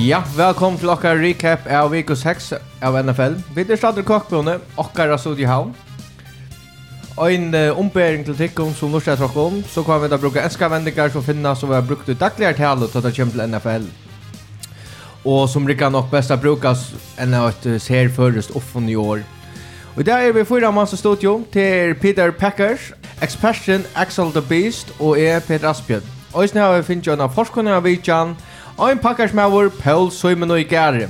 Ja, velkommen til okkar recap av Vikus 6 av NFL. Vi er stadig kokkbrunne, okkar av Sudi Havn. Og en uh, ombering til tikkum som norsk er tråk om, så kan vi da bruke enska vendingar som finna som vi har brukt i dagligere tale til det kommer til NFL. Og som rikka nok best brukas enn at ser først offen i år. Og der er vi fyra manns studio til Peter Packers, Expression, Axel the Beast og jeg, Peter Asbjørn. Og i snart har vi finnet jo en av forskerne av Vidjan, og Ein pakkarsmauer Paul Søymen og Gære.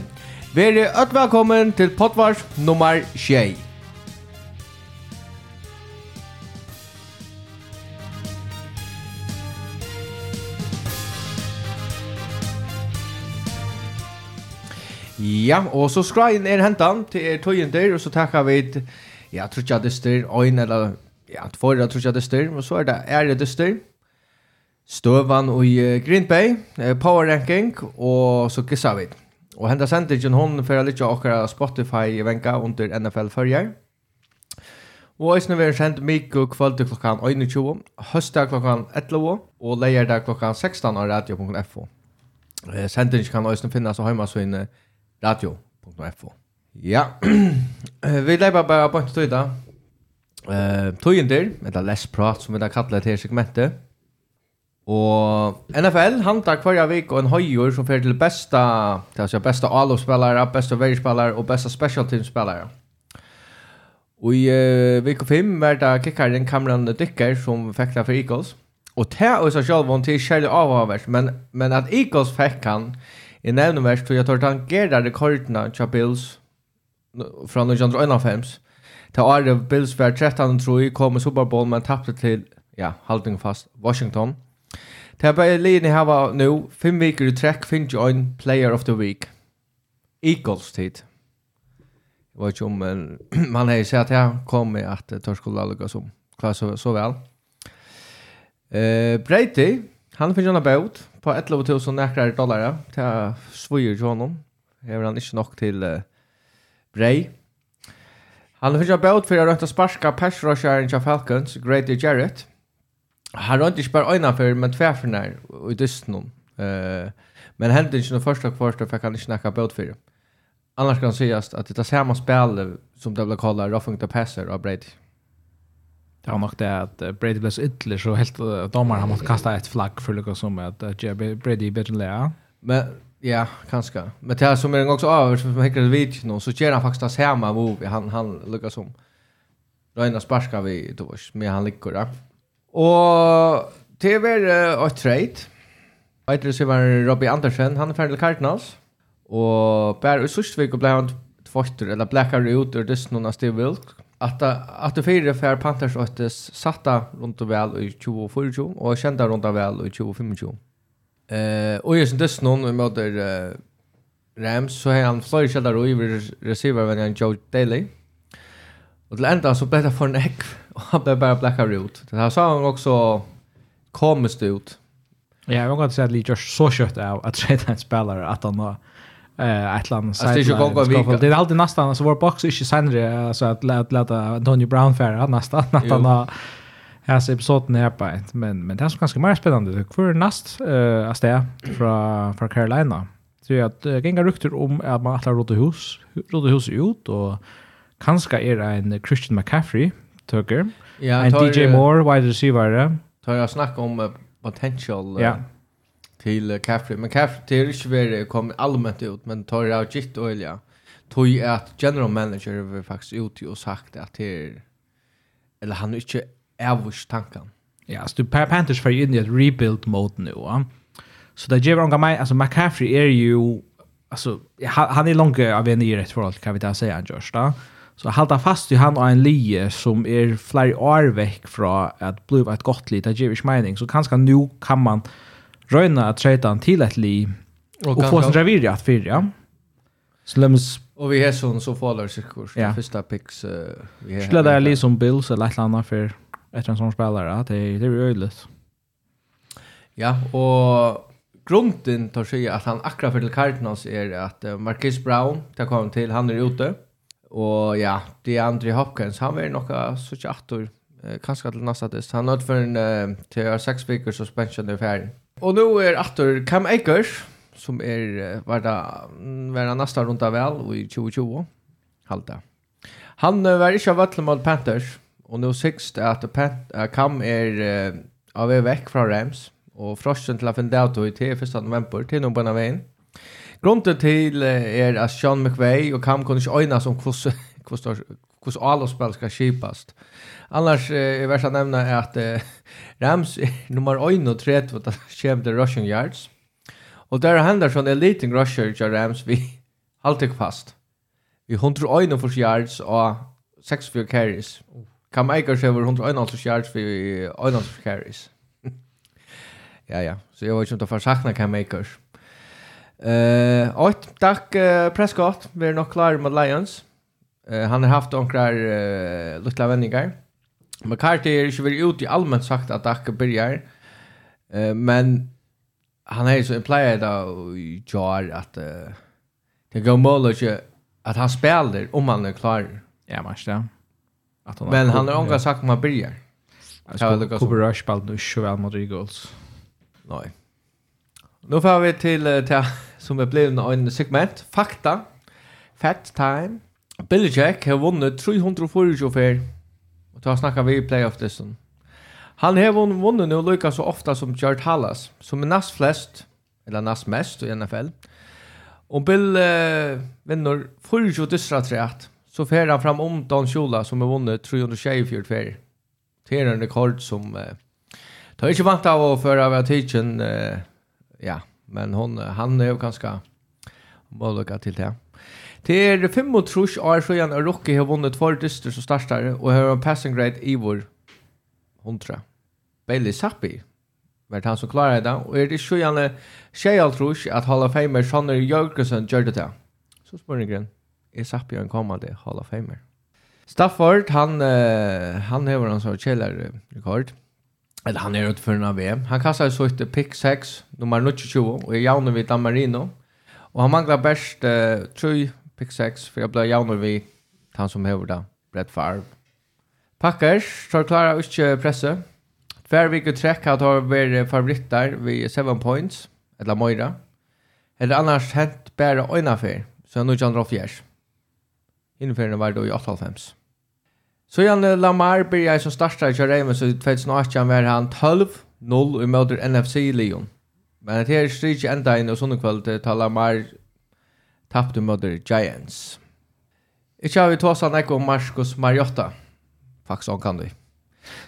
Veri öll velkommen til potvars nummer 6. Ja, og så skrein er hentan til er tøyender, og så takkar vi ja, trutja dyster, oin eller ja, tvorra trutja dyster, og så er det ære dyster støvan i Green Bay, Power Ranking og så gissar vi. Og henda sendingen hon fyrir litt okkara Spotify i venka under NFL førjar. Og eisne vi er sendt Mikko kvölde klokkan 21, høstdag klokkan 11 og leierdag klokkan 16 av radio.fo. Sendingen kan eisne heima og heimasvinn radio.fo. Ja, vi leier bare på en støyda. Uh, Tøyendir, eller less prat som vi da kallar til segmentet, Og NFL handlar kvarja vik og en høyur som fer til besta, det å si besta A-lovspillare, besta verjespillare og besta special team-spillare. Og i uh, vik 5 var det kickaren Cameron Dicker som fikk det for Eagles. Og det er også selv om til kjærlig avhavers, men, men at Eagles fekk han i nevnumvers, tror jeg tar tangere rekordene til Bills fra 1951. Til året Bills var 13 tror jeg kom i Super Bowl, men tappte til, ja, halvting fast, Washington. Washington. Det er bare linje her var nå, fem viker i trekk finner jo en player of the week. Eagles tid. Jeg vet ikke om, men man har sett her, kom med at det skulle lage som klarer så, så vel. Uh, Brady, han finner en båt på 11 000 nekrare dollar. Det er svujer til honom. Hever han ikke nok til uh, Bray. Han finner en båt for å rønta sparska persrasjæren til Falcons, Grady Jarrett har rönt inte bara ena för men och i dysten hon. Uh, men hände inte den första kvarsta för kan inte snacka båt för det. Annars kan sägas att det är samma spel som det vill kalla Roughing the Passer av Brady. Det var nog det att Brady blev så ytterlig så helt domaren har måste kasta ett flagg för lyckas som att Brady är bättre än Men Ja, kanske. Men det här som är en också över som häckar vid nu så ger han faktiskt det samma move han, han lyckas om. Röjna sparskar vi då, men han ligger där. Og til var uh, et trade. Eitre så var Robbie Andersen, han er ferdig til Cardinals. Og bare i sørste vik ble han tvåttur, eller blekkar ut ur dysten av Steve Wilk. At, at det fire fær Panthers og åttes satta rundt og vel i 2024, og kjenta rundt og vel i 2025. Uh, og i sin dysten vi møter uh, Rams, så har han flere kjeldar og iver receiver venn Joe Daly. Mm Och till ändan så blev det för en äck. Och han blev bara blackar ut. Det här sa han också komiskt ut. Ja, jag kan säga att Lee Josh så kött av att träda en spelare att han har eh ett land så det är det alltid nästan så vår box är ju sämre så att låta låta Tony Brown färra nästan att han har här så episoden är på men men det är så ganska mer spännande det för näst eh asta från från Carolina så att gänga rykter om att man att råda hus råda hus ut och Kanska er en Christian McCaffrey, tøkker. Ja, en DJ Moore, wide receiver. Tar jeg snakk om uh, potential uh, ja. til uh, Caffrey. Men Caffrey det kom allmänt ut, men tar jeg av gitt og. Tog at general manager har faktisk ut og sagt at det eller han er inte avvurs tanken. Ja, så du Panthers för in i ett rebuild mode nu. Ja. Så det ger han mig, alltså McCaffrey är ju alltså han, han är långt av en i rätt förhåll kan vi ta säga Josh. då. Så halda fast i han og en lije som er flere år vekk fra at bli et godt li, det gir ikke mening. Så kanskje nå kan man røyne at trøyte han til et li og, og få sin revirri at fyrja. Så lems... Og vi har sånn så faller sikkert, ja. første picks uh, vi har. Skulle det er li som Bills eller et eller annet for etter en sånn spillere, det, det er jo øyelig. Ja, og grunden tar sig att han akkurat för til Cardinals är att Marquis Brown, det kom till, han er ute. Mm Og ja, det er Andre Hopkins. Han er nok så tjattor. Eh, kanskje til nästa test. Han nødt for en eh, till sex veckor suspension i ferien. Og nå er åter Cam Akers som er är var det var det nästa runda väl i 2020. Halta. Han var inte vattnet mot Panthers och nu sist att Pant uh, Cam är uh, av väg från Rams och frosten till att finna ut i 1 november till någon på vägen. Grunden til er at Sean McVay og Cam kunne ikke øyne som hvordan hvordan alle spill skal kjipast. Annars er verst å nevne at Rams er nummer 1 og 3 for det kommer til rushing yards. Og der hender sånn elite rusher til Rams vi alltid fast. Vi 101 for yards og 6 for carries. Cam Akers over 101 for yards for 1 for carries. ja, ja. Så jeg var ikke om det var sakna Cam Akers. Eh, uh, åt tack uh, Prescott, vi är nog klar med Lions. Uh, han har haft några uh, lilla vändningar. McCarthy är ju väl ute i allmänt sagt att Dak börjar. Eh, men han är ju så implied i Jar att uh, det går mål att han spelar om han är klar. Ja, man ska. Men han har också sagt att man börjar. Cooper Rush spelade nu så väl mot Eagles. Nej. Nu får vi till, till som er blevet en segment. Fakta. Fact time. Billy Jack har vunnet 324 fær. Og da snakker vi i playoff-listen. Han har vunnet nu lykka så ofta som Jared Hallas, som er nast flest, eller nast mest i NFL. Og Bill uh, vinner 24 dystra treat, Så fer han fram om Don Shula som har vunnet 324 fer. Det er en rekord som... Eh, tar ikke vant av å føre av teachen, uh, ja, Men hon, han är ju ganska möjliga till det. Det är 5 och trus år sedan Rocky har vunnit två dyster som startare och har en passing grade i vår 100. Bailey Sappi var han som klarade det och är det sjönne tjejal trus att Hall of Famer Sander Jörgensen gjorde det. Så spurningen är Sappi en kommande Hall of Famer. Stafford, han, uh, han har en sån källarrekord. rekord eller han er utførende av VM. Han kastade så ut pick 6, nummer 22, og er jaunare vid Dan Marino. Og han manglar best uh, tre pick 6, för jag blev jaunare vid han som hever da, Brett Favre. Packers tar klara ikke presse. Hver vik og trekk har tar vært favoritter ved 7 points, eller Moira. Eller annars hent bare øyne for, så er det fjers. Innførende var det i 8.5. Så Jan Lamar blir jag som startar i Ravens så 2018 var han 12-0 i möter NFC Lyon. Men det här stryker ända in och sådana kvalitet tar Lamar tappte mot Giants. Ikke har vi tås han ikke om Marcus Mariotta. Faktisk han kan du.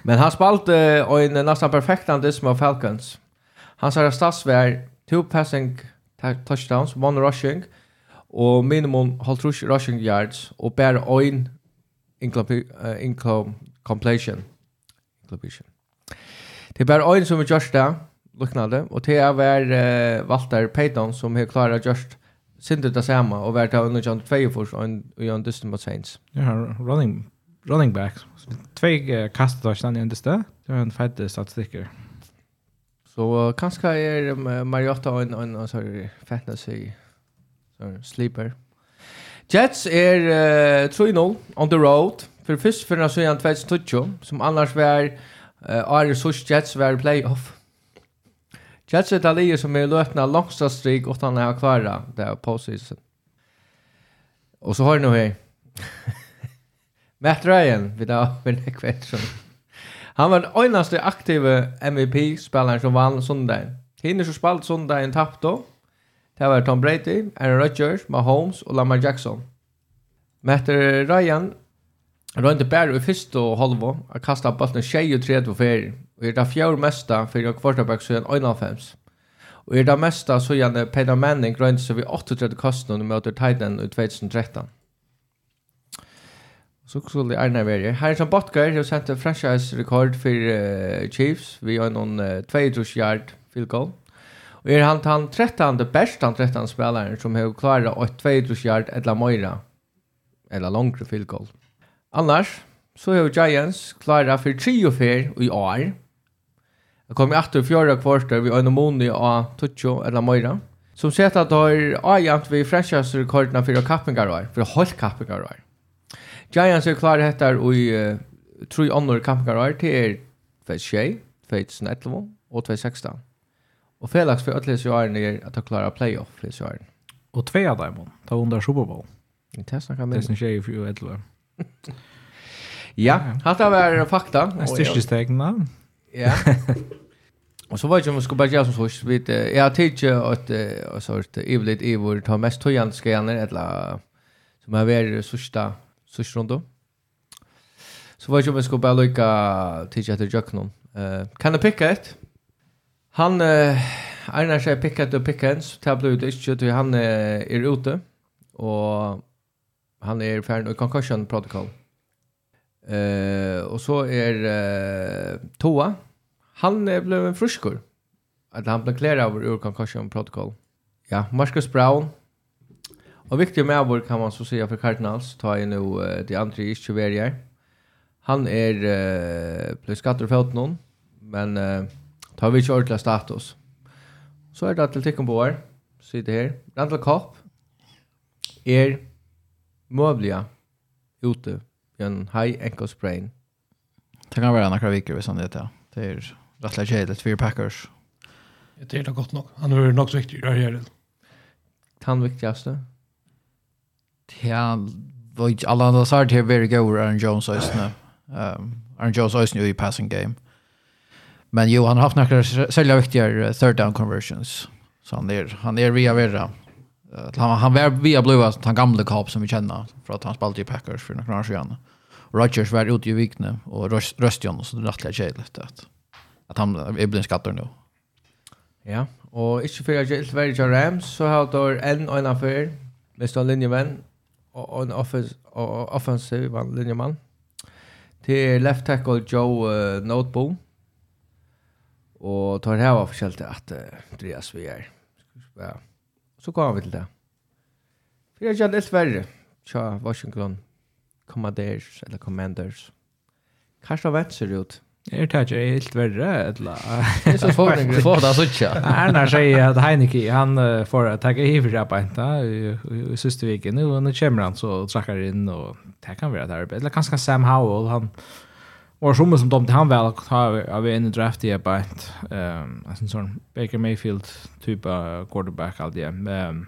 Men han spalte uh, en nesten perfekt andism av Falcons. Hans har statsvär, two passing touchdowns, one rushing, og minimum halvtrus rushing yards, og bare en incompletion. Incompletion. Det var en som vi gjørst det, luknade, og det var uh, Walter Payton som har klarat gjørst sindet det samme, og vært av under John Tvejefors og John Dustin mot Saints. Ja, running, running back. Två uh, kastet av i endes det, det var en fett statistikker. Så uh, kanskje er um, Mariotta en, en, en, en, en fantasy, sorry, sleeper. Jets er uh, 3-0 on the road. For først for så igjen 2020, som annars var uh, Ari Sush Jets var playoff. Jets er talier som er løtna langstastrik og han har klara det er postseason. Og så har du her. Matt Ryan, vi da har en kvetsen. Han var den øynaste aktive MVP-spilleren som vann sundagen. Hinner som spalt sundagen tappte, Det var Tom Brady, Aaron Rodgers, Mahomes og Lamar Jackson. Mette Ryan rønte bare i første halvo og kastet ballen 23 ferie. Og er det fjord mesta for en kvartabæk en 1,5. Og er det mesta så gjør det Peter Manning rønte seg ved 38 kasten og møter Titan i 2013. Så skulle jeg ærne være. Her er som Botgar har sendt en franchise-rekord for uh, Chiefs. Vi har noen uh, 22 yard field goal. Og er han han 13 det bästa 13 spelaren som har klarat 8 yard eller Moira eller langere field goal. Annars så har Giants klarat for 3 og 4 i år. Jag kommer att det kvarter vi en månad av Tuccio eller Moira. Som sett att har Ajant vi fräschast rekorderna för kappingar år, för holdt kappingar. Giants er klara heter i tre andre kappingar år till er 2021, 2011 och 2016. Och Felix för Atlas ju är ner att klara playoff för så här. Och två av dem tar under Super Bowl. Det testar kan det. som Det i ju för Atlas. Ja, hatta var fakta. Det En styrkestegna. Ja. Och så var det ju vi skulle bara göra som så vet jag har tidigt att och så att evligt evor tar mest tojanska gärna eller som har värre sista sista runda. Så var det ju vi skulle bara lycka tidigt att jag kan. Eh kan jag picka ett? Han uh, Einar sier picket og pickens, det ble det ikke, til han uh, er ute, og han er ferdig i concussion protocol. Eh, og så er uh, Toa, han er ble en fruskur, at han ble klær av ur concussion protocol. Ja, Marcus Brown, og viktig med vår kan man så säga for Cardinals, ta i nu uh, de andre ikke verger. Han er uh, ble skatter for men... Uh, tar vi ikke ordentlig status. Så er det til tikkene på år. sitter her. Randall Kopp er møblia ute i en high ankle sprain. Det kan være noen viker hvis han det er. Det er rett og slett kjedelig for Packers. Det er det godt nok. Han er nok så viktig. Det er det. Han viktigaste? Ja, alla andra sart här är väldigt god Aaron Jones ösne. Um, Aaron Jones ösne i passing game. Men jo, han har haft några sälja viktiga third down conversions. Så han är han är via värre. Han han var via blåa han gamla kap som vi känner för att han spelade i Packers för några år sedan. Rodgers var ute i vikne och Röstjon så det rättliga kedligt att att han är blind skatter nu. Ja, och inte för att jag inte väljer Rams så har då en och en affär med stan linjeman och en offensive och offensiv linjeman. Till left tackle Joe uh, Noteboom Og tar her var var at att Andreas vi er. Ja. Så kom vi til det. För jag kände litt verre. Tja, Washington Commanders eller Commanders. Kanskje vet ser ut. Er det ikke helt verre, eller? Det er så forhåpninger få det, så ikke. Erna sier at Heineke, han får ta i for arbeidene i siste viken, og nå kommer han så trakker inn, og det kan være et arbeid. Eller kanskje Sam Howell, han Och som som de han väl har av en draft i bara ehm en sån Baker Mayfield typ av quarterback all det. Ehm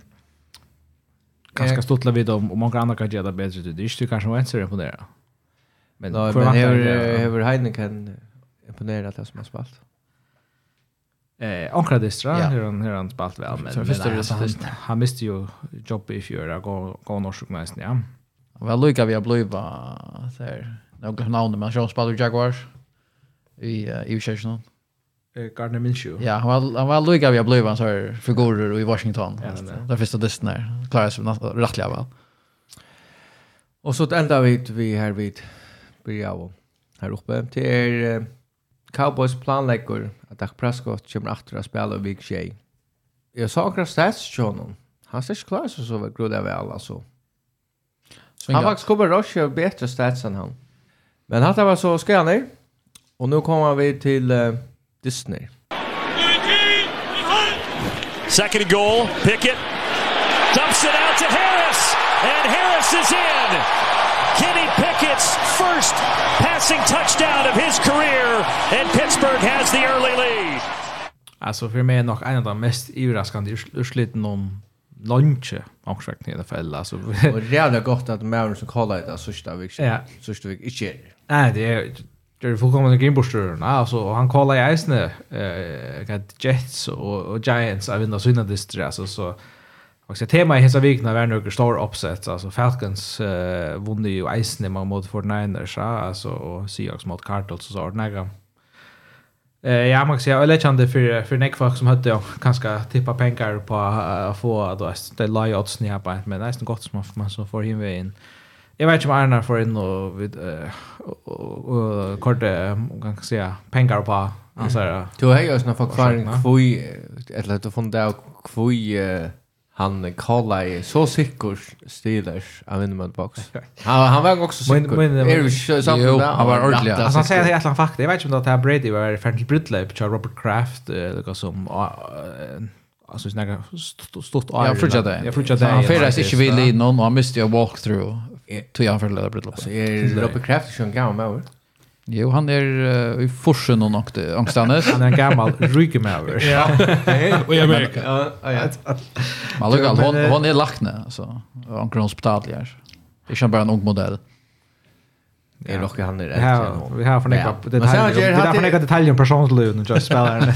ganska stort vid om om många andra kan göra bättre det. Det är ju kanske inte så imponerande. Men no, men hur hur Heineken imponerar att det som har spalt. Eh ankra distra ja. hur han hur han spalt väl men, men alltså, han, han miste ju jobb i fjärde gå gå norsk nästan ja. Väl lukar vi har blivit så här Jag glömde namnet, men Sean Spader Jaguars i uh, i Washington. Eh Gardner Minshew. Ja, han var han var Louis av Blue Vans här figurer i Washington. Ja, där första dessen där. Klarar sig rättliga väl. Och så ändar vi vi här vid Biao här uppe till er, Cowboys planlägger att Dak Prescott kommer efter att spela Big 6. Jag saknar stats till honom. Han ser inte klar så så vad grodda väl alltså. Han faktiskt kommer rusha bättre stats än han. Men hatta var så skanner. Och nu kommer vi till uh, Disney. Second goal, Pickett dumps it out to Harris and Harris is in. Kenny Pickett's first passing touchdown of his career and Pittsburgh has the early lead. Alltså för mig är nog en av de mest överraskande ursliten om lunch omkring i alla fall alltså och jävla gott att Mauren som kallar det sista veckan ja. sista veckan inte nej det är det är fullkomna gamebuster alltså och han kallar ju isne eh Jets och, och Giants av vinner sina distra alltså så Och så tema i hela veckan var några stora upsets alltså Falcons eh, vunnit ju isne mot 49ers alltså och Seahawks mot Cardinals så så ordnaga ja, man kan säga, jag läkande för, för Nick folk som hade kanske tippa pengar på att få då, det lie odds ni på men det är gott som man så får him in. Jag vet inte om Arna får in och, vid, eh och, kort, man kan säga, pengar på alltså. Du har ju såna förklaring folk kvui, eller du har funnit av kvui, han kallar så sikker Steelers av Winnerman Box. Han, han var också sikker. Är du så Jo, han var ordentlig. Alltså han säger att det är Atlan Fakta. Jag vet inte om det här Brady var färdig till Brydlöp. Jag Robert Kraft, eller som... Alltså snäga stort år. Jag det. Jag fruktar det. Han färdas inte vid någon och han måste ju walkthrough. Tog han för att leda Brydlöp. Alltså är Robert Kraft som gammal med Jo, han er uh, i forsen og nok det, Angstanes. han er en gammal rygemauer. ja, og jeg merker. Men lukal, hon, hon er lakne, altså. Anker hon spetadlig er. Ikke bare en ung modell. Det är nog han är rätt. Vi har för förnekat detaljer. Vi har för förnekat detaljer om personligheten och just spelaren.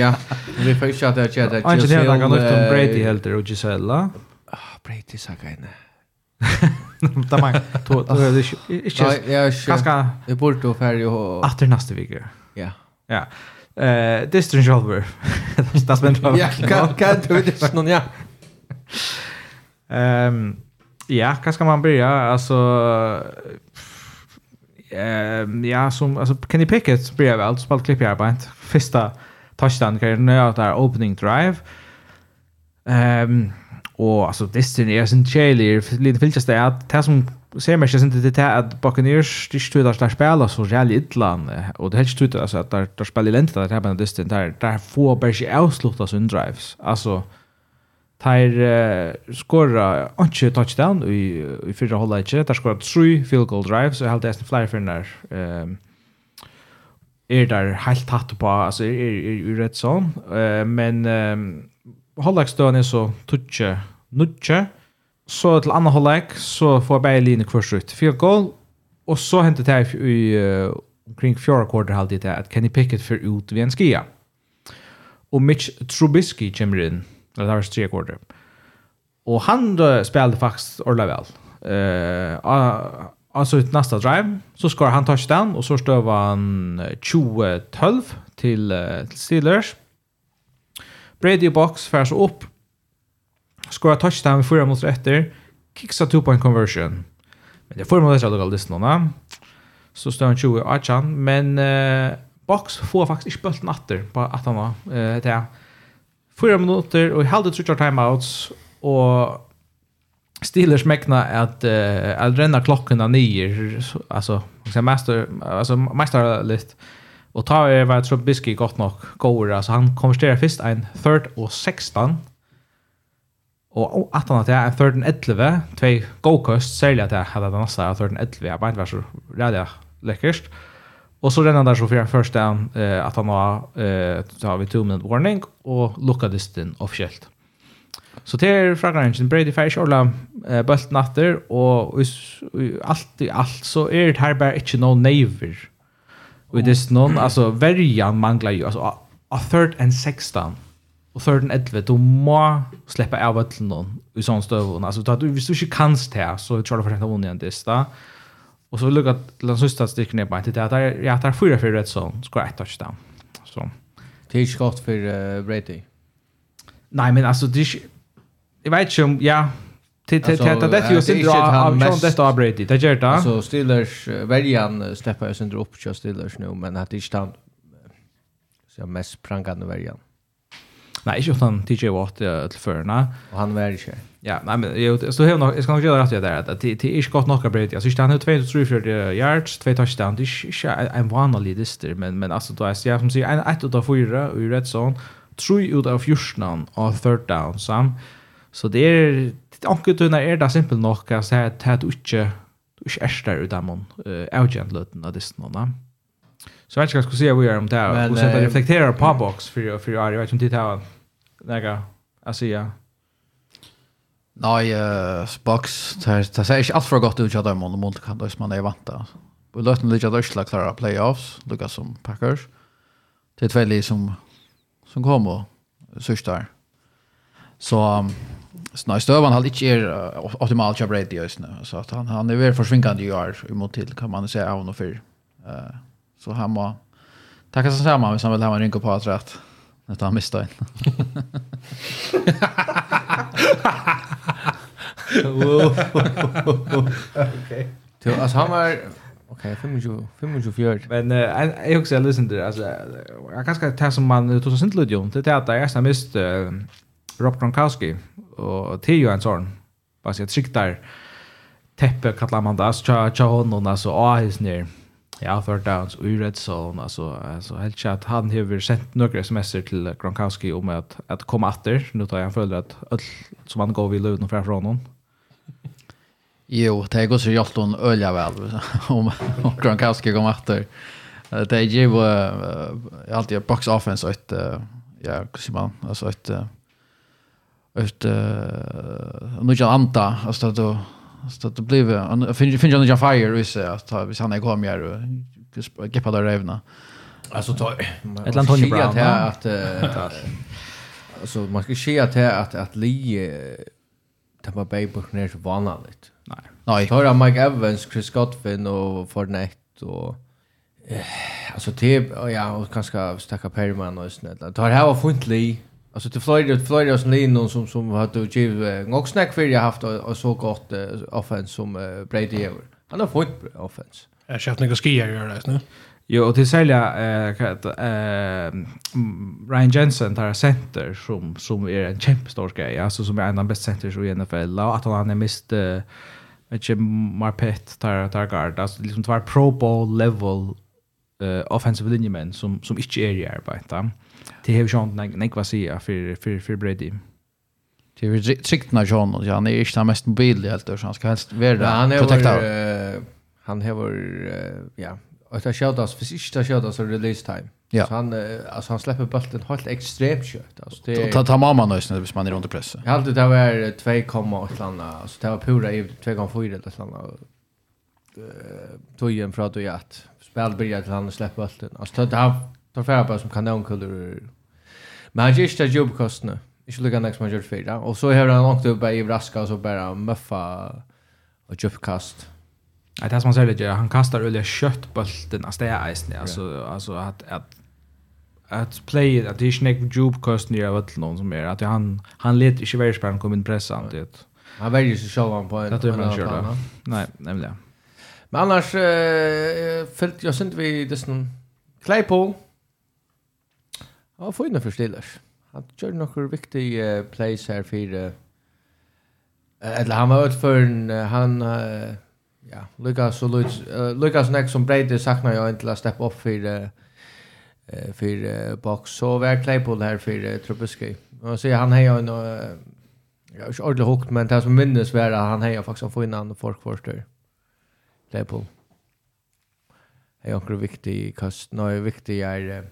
Ja, vi får ju chatta chatta. är det. Anker det kan Brady helt och Gisella. Brady sa gärna. Da man to, då är det inte ganska det borde då färg och efter nästa vecka. Ja. Ja. Eh Distant Shoulder. Det spänns på. Ja, kan kan du det någon ja. Ehm ja, kanske man börja alltså ehm ja som alltså Kenny Pickett blir väl spalt klipp i arbetet. Första touchdown kan jag där opening drive. Ehm Och alltså Destiny är sin trailer lite filtrast det att det som ser mig inte det är att Buccaneers de står där spela så jävla illa och det helst ut alltså att där där spelar lent där här på Destiny där där får bara sig avsluta sin drives alltså Tær uh, skorra ikke touchdown i, i fyrre holdet ikke Tær skorra tre field goal drives, og helt nesten flere finner um, er der helt tatt på, altså er, er, er, er rett sånn. Uh, men um, halvleikstøen er så tutje nutje, så til andre halvleik så får bare linje kvart ut. Fyra goal, og så hentet det i uh, omkring fjorda kvarter halvtid det at Kenny Pickett fyr ut ved en skia. Og Mitch Trubisky kommer inn, eller det var tre kvarter. Og han uh, spelade faktiskt ordla väl. Uh, alltså ut nästa drive så skår han touchdown och så stöv han 20-12 til, uh, till Steelers. Brady i box färs upp. Skora touchdown med fyra mot efter. Kicks a two point conversion. Men det får man läsa då listan va. Så står han 20 Achan, men uh, box får faktiskt inte bulten åter på att han var eh det. Fyra minuter och hade tre timeouts och Steelers mäkna att uh, att renna klockan ner alltså liksom master alltså mästarligt Og ta er var Trubisky Biski godt nok går, altså han konverterer først en third og 16, og 18 at jeg en third and 11, tvei go-kost, særlig at jeg hadde den nasta av third and 11, jeg bare var så redig lekkert. Og så renner han der så fyrir først den, eh, at han har, eh, så har vi 2 minute warning, og lukka distin offisielt. Så det er fragrænsen, Brady Færs, Orla, eh, Bølt Natter, og alt i alt, så er det her bare ikke noe neiver, Och det är någon alltså värjan manglar ju alltså a third and sexton och third and 11 då må släppa av öllen i sån stöv alltså då du hvis du inte kan det så tror jag för att hon igen detta. Och så lukka til den sista stikken jeg bare til det, at jeg tar fyra fyrir rett sånn, skår ett touchdown. Så. Det er ikke godt for uh, Brady? Nei, men altså, det er ikke, jeg vet ikke om, ja, till till till det ju sin synd av John det av Brady det gör det Alltså Steelers värjan steppar sig inte upp till Steelers nu men att det inte så jag mest prangande värjan. Nej, inte utan TJ Watt till förna. Och han värjer sig. Ja, nej men jag så hur jag ska nog göra rätt där att det det är gott nog Brady. Alltså han har 234 yards, 2 touchdowns. Det är en vanlig lister men men alltså då är jag som säger en ett utav fyra i red zone. Tre ut av fjärnan av third down sam. Så det är Anke när är det simpelt nok at säga att du inte du är er utan man av mun avgjent løten av det nå. Så jag vet ikke vad jeg skulle si vi gjør om det her. Och så jeg reflektera på box boks för jag vet inte om det her. Nega, jeg ja. Nei, box. det ser ikke alt for godt ut av dem om det kan hvis man er vant til. Vi løten litt av Løsla klara playoffs, lukka som Packers. Det er tveilig som, som kom og sørst der. Så Nei, Støvan har ikke er optimal til Brady just nu så han, han er veldig forsvinkende i år imot til, kan man se av noe før. Uh, så han må takke seg sammen hvis han vil ha en rynke på at rett. Nå han mistet en. Okej. Så, altså, han var... Okej, okay, 25 25 Men uh, jag också lyssnar till alltså jag kanske tar som man tog 2000 ljudet. Det är att jag nästan mist Rob Gronkowski och det är ju en sån vad ska jag trycka teppe kallar man det alltså cha cha honom alltså ahis ner ja för downs och rätt så alltså alltså helt chat han har sent några sms'er till Gronkowski om att att komma åter nu tar jag följer att öll som han går vill ut från honom Jo, det går så hjälpt hon ölja väl om om Gronkowski kommer åter. Det är ju alltid box offense ett ja, hur man alltså ett ut uh, nu jag anta alltså att då så att det blev en finns finns en fire och så att hvis han är kom här och gepa där revna. Alltså ta ett land Tony Brown att att alltså man ska se att att att Lee Tampa Bay så vanligt. Nej. Nej. Tar Mike Evans, Chris Godwin och Fournette och eh alltså typ ja och kanske stacka Perryman och sånt där. Tar här var funtlig Alltså till Florida Florida som ni någon som som har då giv nog snack för jag haft och så gott offense som Brady över. Han har fått offense. Jag köpte några skier gör det nu. Jo, och till sälja eh Ryan Jensen tar center som som är en jättestor grej, alltså som är en av de bästa centers i NFL och att han är mist eh Marpet tar tar guard, alltså liksom tar pro bowl level uh, offensive linjemen som, som ikke er i arbeid. Da. Det har vi sånn nekva sida for, for, for Brady. Det är tryggt när John ja, han är inte den mest mobile helt så han ska helst vara ja, han är uh, han har uh, ja och det sköt oss för sista sköt oss release time. Ja. Så han uh, alltså han släpper bollen helt extremt kött alltså det ta ta mamma nästan hvis man är under press. Jag hade det var 2,8 landa alltså det var pura i 2,4 eller sådana. Eh tog ju en prat och jatt väl börjar till han och släpper bulten. Alltså det han tar färra bara som kanonkuller. Men han gör inte jobbkostnader. Inte lika nästa man gjort fyra. Och så har han åkt upp i raska och så bara muffa och jobbkast. Nej, det är som man säger lite, han kastar olja köttbulten av stägeisen. Alltså, alltså att, att att play att det är inte jobb kost ner av någon som är att han han leder inte värre spelaren kom in pressant det. Han väljer sig själv på en. Det är man kör. då. Nej, nämligen. Men annars uh, följt jag synd vid det som Claypool. Ja, får inne för Steelers. Han kör några viktiga uh, plays här för Uh, eller han var ut för en, Uh, han Uh, ja, Lucas och Lucas, uh, Lucas Neck som Brady saknar jag inte att steppa upp för uh, uh, för uh, box så var Claypool här för uh, Trubisky. Och så han har ju en uh, jag har inte ordentligt hukt men det som minnes var att han har faktiskt fått in han folk förstår. Leopold. Det är också viktig kast, Nej, viktig är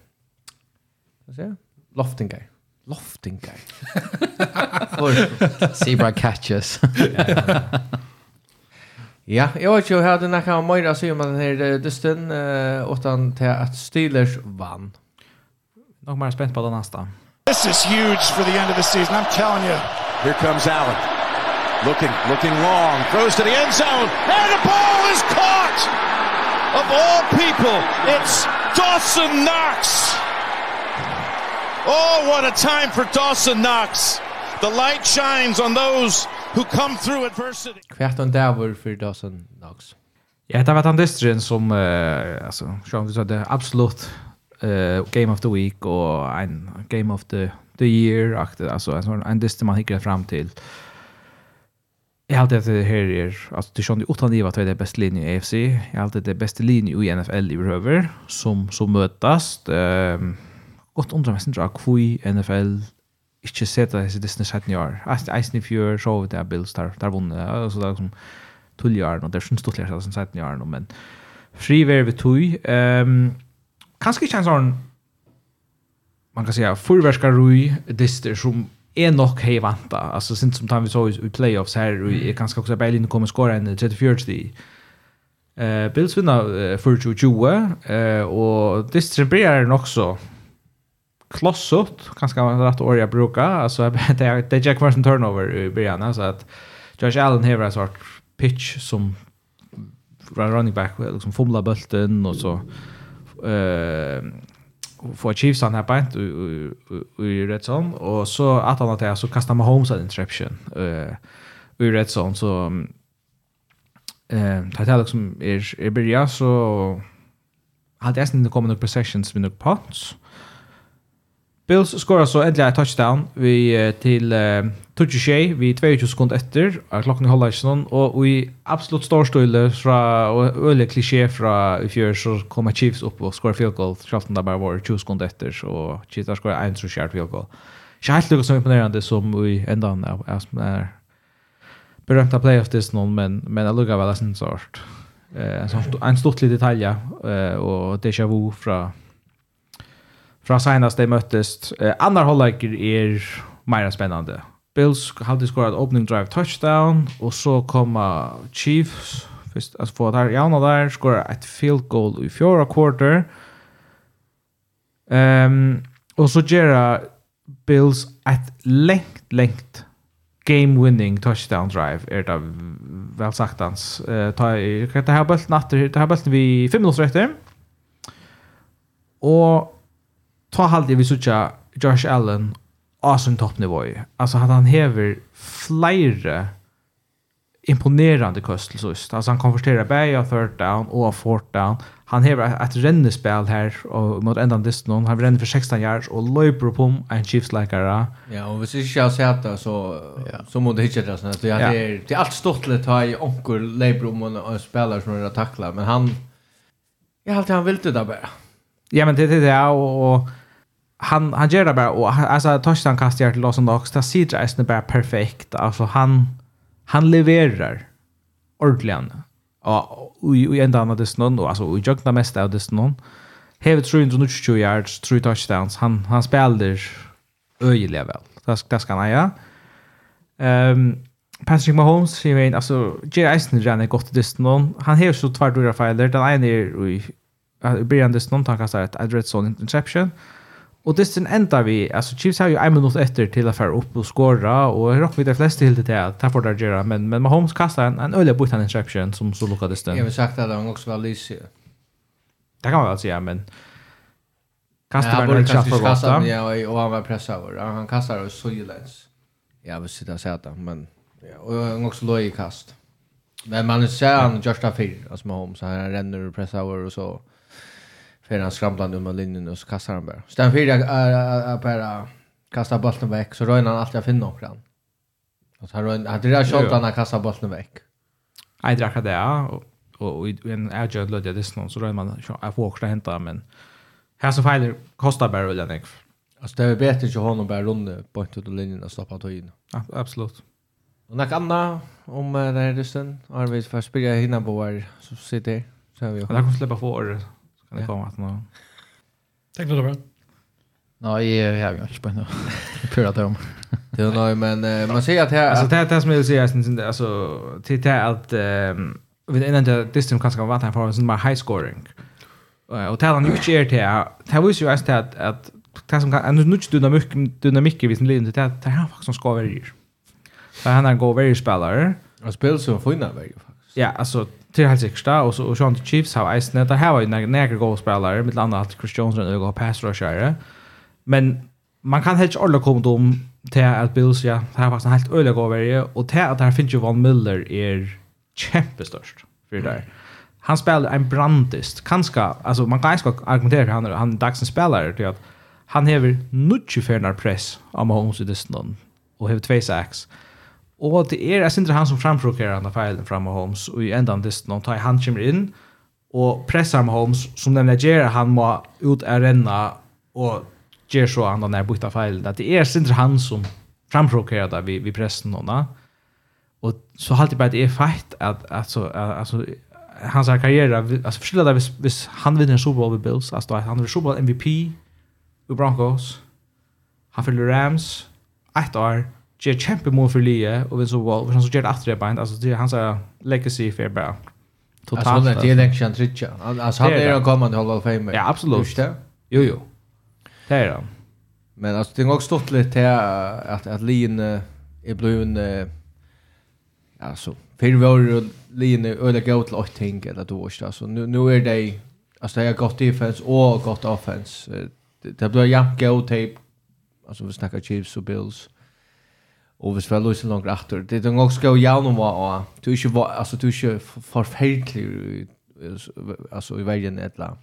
vad säger? Loftingar. Loftingar. Zebra catches. Ja, jag vet ju hade när kan man ju se om den här dusten eh åtan till att Steelers vann. Nog mer spänt på den nästa. This is huge for the end of the season. I'm telling you. Here comes Allen. Looking, looking long, throws to the end zone, and the ball is caught! Of all people, it's Dawson Knox! Oh, what a time for Dawson Knox! The light shines on those who come through adversity. Kvært on daver for Dawson Knox. Ja, det var den distrin som, uh, alltså, som vi sa det, absolut uh, Game of the Week och en Game of the, the Year, alltså en, en distrin man hikker fram til. Jag har det här är alltså det sjön utan det var det bästa linjen i AFC. Jag har det bästa linjen i NFL i behöver som som mötas. Ehm gott undrar mig sen kvui NFL inte sett det så det nästan i år. Eisen i if så show the Bills där där vann alltså där som tuljar och där syns stort läsa sen sett i år men friver vi tui. Ehm kanske en han man kan säga förvärskar rui det som är nog hej vanta. Alltså sen som tar vi så i playoffs här och är kanske också Berlin kommer skora en 34 till. Eh Bills vinner uh, 40-20 eh och distribuerar också klossot kanske man rätt år jag brukar alltså det är det Jack Wilson turnover i början så att Josh Allen har en sort pitch som running back liksom fumla bulten och så eh få Chiefs han här bänt i red zone och så att han att jag så kastar Mahomes en interception eh i red zone så eh tar det liksom är är börja så hade jag inte kommit några possessions med några punts. Eh Bills skorar så endelig en touchdown vi, til uh, Tucci Shea vi 22 sekund etter, klokken holder ikke noen, og i absolutt storstøyle fra, og øyelig klisjé fra i fjør, så kommer Chiefs opp og skorar field goal, selv om det bare var 20 sekund etter, så Chiefs har skorar 1 som field goal. Ikke helt lukket som imponerende som vi endan av ja, som er berömta playoff this noen, men, men jeg lukket vel nesten sort. Eh, en stort liten detalj, eh, og déjà vu fra från senast de möttes. Eh, andra halvleker är mer spännande. Bills hade skorat opening drive touchdown och så komma Chiefs först att få där ja där skora ett field goal i fjärde quarter. Ehm um, och så gera Bills ett längt längt game winning touchdown drive är det väl sagt hans eh ta det här bulten åter det här bulten vi 5 minuter efter. Och ta halt vi såg Josh Allen awesome toppnivå. Alltså att han häver flera imponerande kostel så just. Alltså han konverterar bäj och third down och fourth down. Han häver ett rennespel här och mot ändan distan. Han ränner för 16 yards och löper på en Chiefs-läkare. Ja, och hvis ikke jeg ser det så, så må det hitta det sånn. Det är, ja. det är allt stortligt att i onker löper om en spelare som har tackla. Men han, jag har alltid han vill det där bara. Ja, men det är det. Och, och han han gör det bara och alltså touchdown kastar till Lawson Knox där sidra är bara perfekt alltså han han levererar ordentligt och i ända annat det snön och alltså i jogna mest av det snön Hever 320 yards, 3 touchdowns. Han, han spelar öjliga väl. Det, ska det ska han göra. Um, Patrick Mahomes, jag vet, alltså Jay Eisen rann är gott i distan. Han har så två dåliga filer. Den ena är i början distan, han kastar ett red zone interception. Och det sen ändar vi alltså Chiefs har ju en minut efter till att fara upp och skåra och rock vid de flesta helt det att Stafford där göra men men Mahomes kastar en en öle butan interception som så lyckades den. Jag vill sagt att han också var lyse. Det kan man väl säga men kastar bara en chans för gott. Ja och han var pressad över. Han kastar och så. Jag vill sitta och säga det men ja och han också låg i kast. Men man ser han just där för alltså Mahomes han ränner och pressar över och så för han skramlade under linjen och så kastar han bara. Så den fyra är bara kasta bollen väck så rör han alltid att finna någon. Och han rör han det drar shot han kastar bollen väck. Nej, drack det ja och i en agile lödde det snön så rör man jag får också hämta men här så fejler kostar bara väl den. Alltså det är bättre att honom bara runda på inte till linjen och stoppa tog in. Absolut. Och när Anna om den här ryssen, Arvid för att spela hinna på var så sitter. Så har vi. Jag kommer släppa för Kan det komma att nå. Tack då bra? Nej, jag har inte på nu. Pura tom. Det är nej men man ser att här alltså det det som jag sen alltså till det att vid innan det distan kanske kan vara här för en high scoring. Och talar nu inte är det. Det visar ju att att det som kan nu inte dynamik dynamik i sin linje det det här faktiskt ska vara ju. Så han är en god very spelare. Och spelar så fina väg faktiskt. Ja, alltså till helt säkert och så och Sean Chiefs har Ice Net där har ju några några goalspelare med andra att Chris Jones och några pass rusher. Men man kan helt alla komma dem till att Bills ja, det här var en helt öliga över och till att här finns ju Von Miller är jättestörst för där. Han spelar en brandist. Kanske alltså man kan ju argumentera han han är dagsens spelare till att han hever 90 fernar press om hon sitter snön och har två sacks. Og det er, jeg synes han som framprokerer han av feilen fra Mahomes og i enda av disten og tar han kommer inn, og pressar Mahomes som den gjør, han må ut av renna, og gjør så han den er bytta feilen. Det er, jeg synes han som framprokerer det vi, vi pressen nå, og så har det bare det er feit, at, altså, altså, hans karriere, altså forskjellig det hvis, hvis han vinner Super Bowl ved Bills, altså han vinner Super Bowl MVP, i Broncos, han fyller Rams, ett år, ger kjempe mål för Lee och Vince Wall. Han så ger att det bind altså det er hans legacy för bara. Totalt alltså det är election tricha. Alltså han är en kommande Hall of Fame ja absolut. Jo jo. Det er han men alltså det har också stått lite till att att Lin är blivit en alltså för var Lin öle gå till att ting eller då så nu nu är det alltså det är gott defense och gott offense. Det blir jämnt go tape alltså vi snackar Chiefs och Bills. Och vi spelar lösen långt efter. Det är nog ska jag nog vara och du är ju alltså du är ju förfärlig alltså i vägen ettla.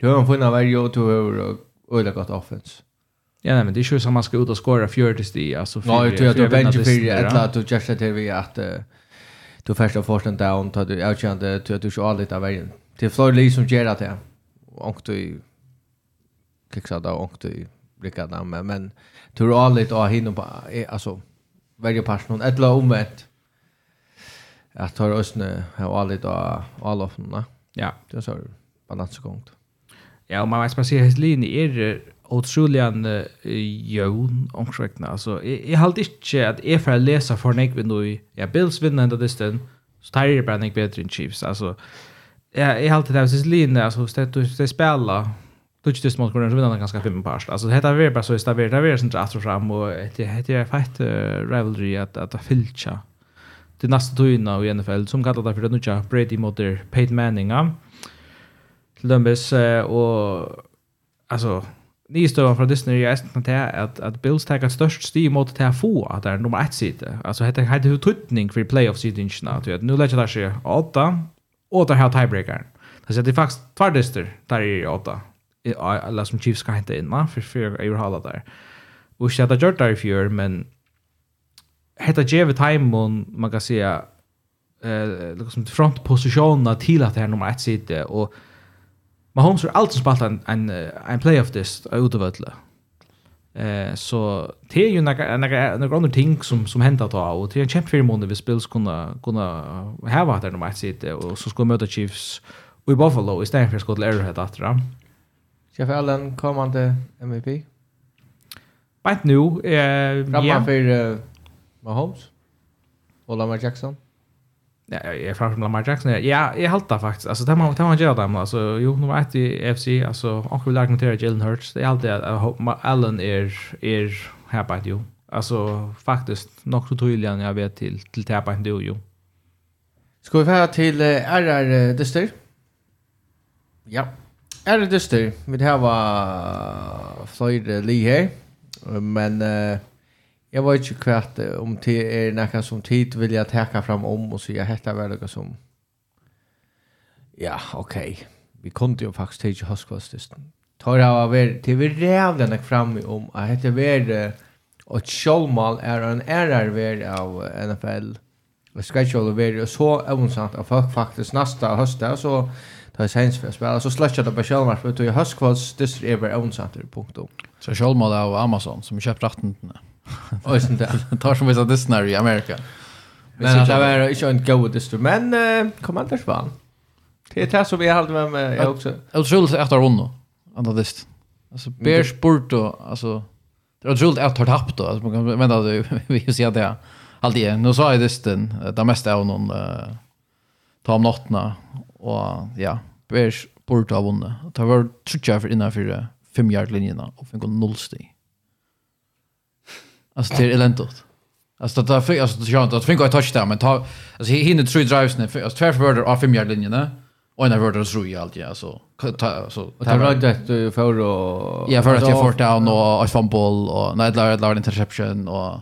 Du har en fin varje och du har öle gott offense. Ja, nej, men det er ikke som man skal ut och skora 40 sti alltså för. Nej, du har bench för ettla att du just det vi att du första första down tar du utkände du att du kör lite av vägen. Det är Florida som ger det. Och du kicksade och du brukar men men tror aldrig att hinna på alltså verja ett etla omvendt. Jeg tar østene her og alle av alle offene. Ja. Det er så balansegongt. Ja, og man vet, man sier hans linje er utrolig en uh, jøvn omkringene. Altså, jeg, jeg halte ikke at jeg får lese for nek ved noe. Ja, Bills vinner enda distan, så tar jeg bare nek bedre enn Chiefs. Altså, jeg, jeg halte det, hvis linje, altså, hvis det, det spiller, Lutsch til smått grunnen, så vinner han ganske fem parst. Altså, det er bare så i stabilt, det er veldig sånn at fram, og det er feit rivalry at det fylkja til neste tøyene i NFL, som kallar det for det nødja Brady mot Peyton Manning, ja. til dømbes, og altså, nystøven fra Disney er eisen til at, at Bills tar størst sti mot til å få at det er nummer ett side. Altså, det er jo tøytning for playoff-sidingene, at nå legger det seg åtta, og det er her tiebreakeren. Alltså det er faktisk tvärdister der i åtta eller som Chiefs kan hente inn, for før jeg har der. Og ikke at jeg gjort det i fjør, men hetta geve timon man kan säga eh liksom frontpositionerna till att det här nummer 1 sitter och Mahomes har alltid spalt en en en playoff this ut av alla. Eh så det är ju några några några andra ting som som händer då och det är en champ för månader vi spelas kunna kunna ha det där nummer 1 sitter och så ska vi möta Chiefs och i Buffalo istället för Scott Arrowhead att dra. Jeff Allen kommande MVP? Bant nu. Eh, ja. för uh, Mahomes? Och Lamar Jackson? Ja, jag är framför Lamar Jackson. Ja, jag haltar faktiskt. Alltså, det man, det man gör dem. Alltså, jo, nummer ett i FC. Alltså, och vill argumentera Jalen Hurts. Det är alltid att Allen är, är här på ett jo. Alltså, faktiskt, nog så tydligare än jag vet till, till det här på ett jo. Ska vi få till RR-dyster? Ja. Er det dyster? Vi har flere li her, men uh, jeg vet ikke hva at om det er noe som tid vil jeg teka fram om og si jeg heter vel noe som Ja, ok. Vi kunne jo faktisk til ikke høstkvastisten. Tar jeg av er til vi rævlig nok fram om at heter ver og Kjolmal er en ærer ver av NFL. Jeg skal ikke holde ver så evnsamt at folk faktisk nasta høstet, så det är sens för spela så släcker det på Chalmers för att jag har skvats det är bara onsenter punkt då så Chalmers av Amazon som köpt rätten och sen där tar som vissa Disney i Amerika. Men det var inte en god distro men kom Anders vann det är det som vi hade med mig jag också otroligt att ha vunnit andra dist alltså Bears Porto alltså det är otroligt att ha tappat då alltså man kan vänta vi ser det alltid nu sa jag distin det mesta av någon ta om nattna og ja, Bears burde ha vunnet. Det var trutja for innenfor femjardlinjerna og fikk null stig. Alltså det är elendigt. Alltså det där fick alltså det jag att fick jag touchdown men ta alltså hinner tre drives nu alltså två förvärder av fem yard linjerna och en förvärder så i allt ja så så det var det för och ja för att jag får down och ett fumble och nej det var interception och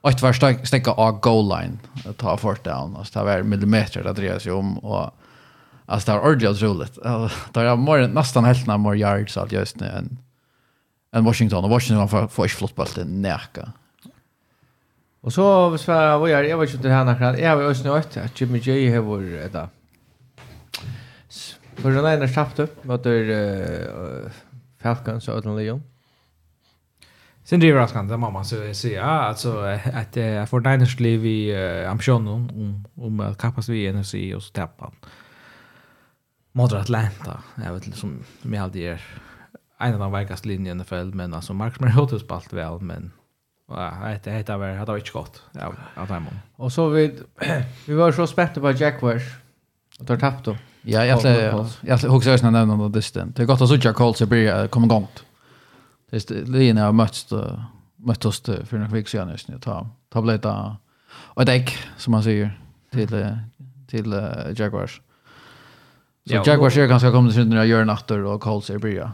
och ett var stäcka av goal line ta fort down alltså det var millimeter det drejer sig om och Alltså det var ordentligt otroligt. Det var mer, nästan hälften av mer yards allt just nu än, än Washington. Och Washington får, får inte flott bulten näka. Och så svär vad jag jag vet inte det här när jag har ju snöt att Jimmy J har vår detta. För den ena skapte mot der Falcons och Atlanta Leon. Sen det är överraskande det mamma så säger ja, alltså att jag får Niners liv i ambitionen om, om att kappas vi NFC och så tappar han mot Atlanta. Jag vet inte som som jag hade är en av de verkaste linjerna i NFL men alltså Marcus Mariota spalt väl men Ja, det heter det var inte gott. Ja, av dem. Och så vi vi var så spända på Jaguars. Och tar tappt då. Ja, jag tror jag tror också någon nämnde det är Det gott att såja Colts är blir komma igång. Det är Lina har mötts möttes för några veckor sedan just nu ta tableta och däck som man säger till till Jaguars. Så ja, Jaguars er ganske kommet til når gör gjør natter och Colts är bryr.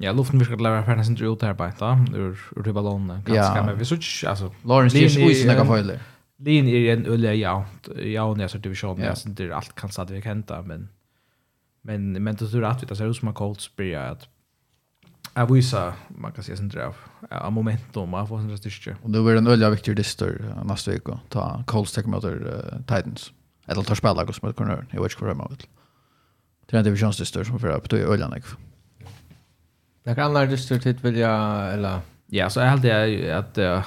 Ja, luften vi ska lära för nästan sin ut her bare, da, ur, ur til ballonene. Ja. Men vi synes inte, alltså... Lawrence Tish, uisen er gafføyler. Lin är en ulle ja, jaunt jeg division, ja. jeg synes det är allt kan stadig vi kan henta, men... Men, men det tror att det ser ut som att Colts bryr att jag visar, man kan säga sin drav, av momentum, av vad som är styrka. Och det blir en öliga viktig distor nästa vecka, ta Colts Tech Motor Titans. Eller tar spelar, som jag kunde höra, jag vet inte vad jag vill det är en divisionsdistor som får upp i öljande. Några andra distor till vill jag, eller? Ja, så jag hade att uh,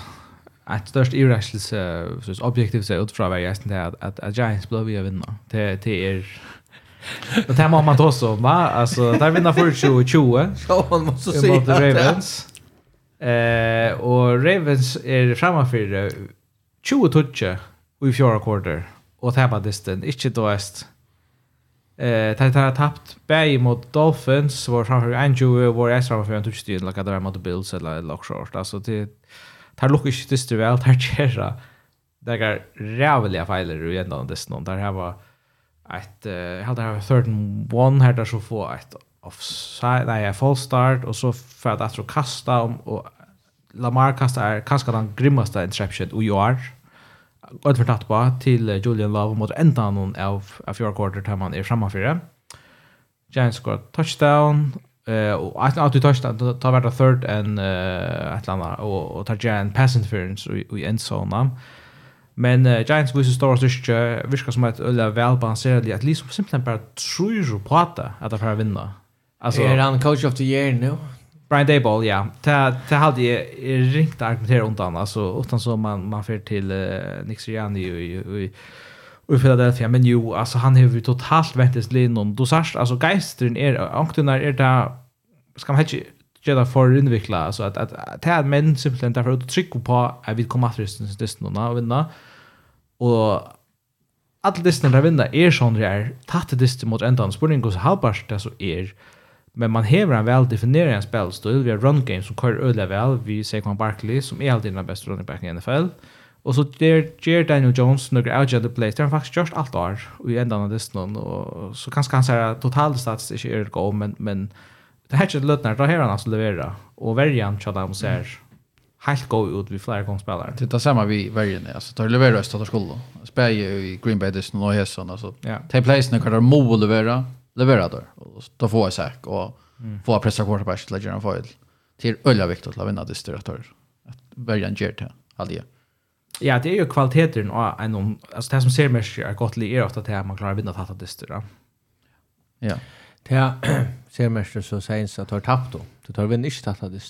ett störst irrationelse, så objektivt sett utifrån vad jag är att, att, att Giants blev vi att vinna. Det, det är Och det här man ta så, va? Alltså, där vinner för 2020. Så man måste se det. Ravens. Eh, och Ravens är framför 20 toucher i fjärde quarter Och tappar distan, Inte då est Eh, tar tar tappt bäj mot Dolphins var framför Andrew var jag framför för att styra lika där mot Bills eller Lock Short. Alltså det tar lucka inte det styr väl tar kära. Det är rävliga fejler ju ända det någon där här var ett jag hade här third one här där så få ett offside nej full start och så för att att kasta om och Lamar kastar kanske den grymmaste interception och gör godt för tatt på til Julian Love mot ända någon av, av fjärde quarter där man är framme för det. Giants går touchdown, eh och att att du touchdown tar vart third and eh ett landa och och tar Giant pass interference i end zone. Men uh, Giants vs Stars det viskar som ett ölla välbalanserat att liksom simpelt bara tror ju på att att det får vinna. Alltså är han coach of the year nu? Brian Dayball, ja. Det det hade jag ringt att argumentera undan alltså utan så man man för till uh, ju i i i Philadelphia. Men ju alltså han har ju totalt väntat linjen då särskilt alltså geistern är anktunar är det ska man inte göra för invikla alltså att att det är män simpelt därför att trycka på att vi kommer att rösta det snarare och vinna. Och alla distnar vinna är sån där tatt distnar mot ändan spurning hur halbart det så är Men man hever en väl definierad en spelstil. Vi har run game som kör ödliga väl. Vi ser Quan Barkley som är alltid den bästa running backen i NFL. Och så ger Daniel Jones några outjade plays. Det har faktiskt gjort allt år i ändan av listan. Och så kanske han säger att totalt stats är det god, men, men det här är inte lötnar. Då har han alltså leverera. Och värjan tjata han ser helt god ut vid flera gångspelare. Det är samma vi värjan. Alltså, tar levererar östat och skuld. Spelar i Green Bay Disney och Hesson. Alltså, ja. Take place när kan det må leverera leverera då och ta få sig och få pressa quarterback till Jerome Foyle till öliga vikt att vinna det att börja en jet här Ja, det är ju kvaliteten och en alltså det som ser mest är gott li är ofta att man klarar vinna fatta det styra. Ja. Det ser mest så sägs att har tappt då. Du tar vinna inte fatta det.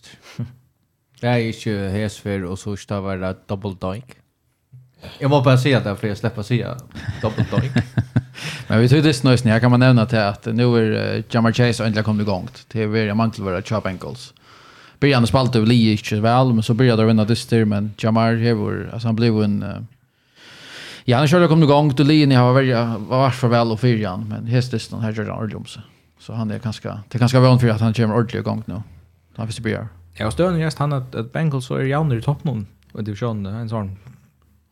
Det är ju häsfer och så ska vara double doink. Jag måste bara säga att jag släpper säga double doink. Men vi tog det snösning. Jag kan man nämna till att nu är uh, Jamar Chase äntligen kommit igång. Det är väldigt många till våra chop ankles. Början spalt över Lee inte väl, men så började det vinna dyster. Men Jamar, hevor, alltså han blev en... Uh, ja, han körde kommit igång till Lee. Ni har varit var för väl och fyrjan. Men häst dysten här gör han ordentligt om sig. Så han är ganska... Det är ganska vanligt för att han kommer ordentligt igång nu. Han finns i början. Ja, och stöden just han att, att Bengals så är jauner i toppen. Och divisionen, en sån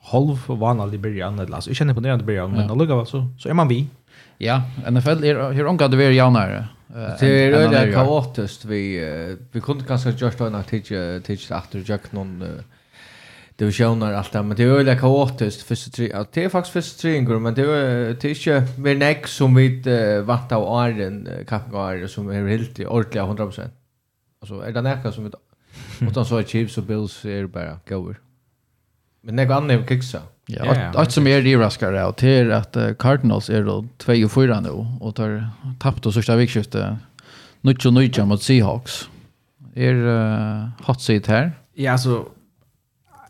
halv vanlig början eller alltså. Jag känner på det början men alltså så så är man vi. Ja, NFL är hur angår det är jaunare. Det är öliga kaotiskt vi vi kunde kanske just då när tidigt tidigt efter Jack någon divisioner allt det men det är öliga kaotiskt första tre ja, det är faktiskt första tre ingår men det är det är inte mer näck som vi vant av åren kappgåar som är helt i ordentliga 100%. Alltså är det näka som vi utan så är Chiefs och Bills är bara goer. Men det går annat kicksa. Ja, yeah, allt, allt som är det raskar är att Cardinals är då 2 och 4 nu och tar tappt och sista vikskiftet. Nutch och mot Seahawks. Är uh, hot seat här? Ja, alltså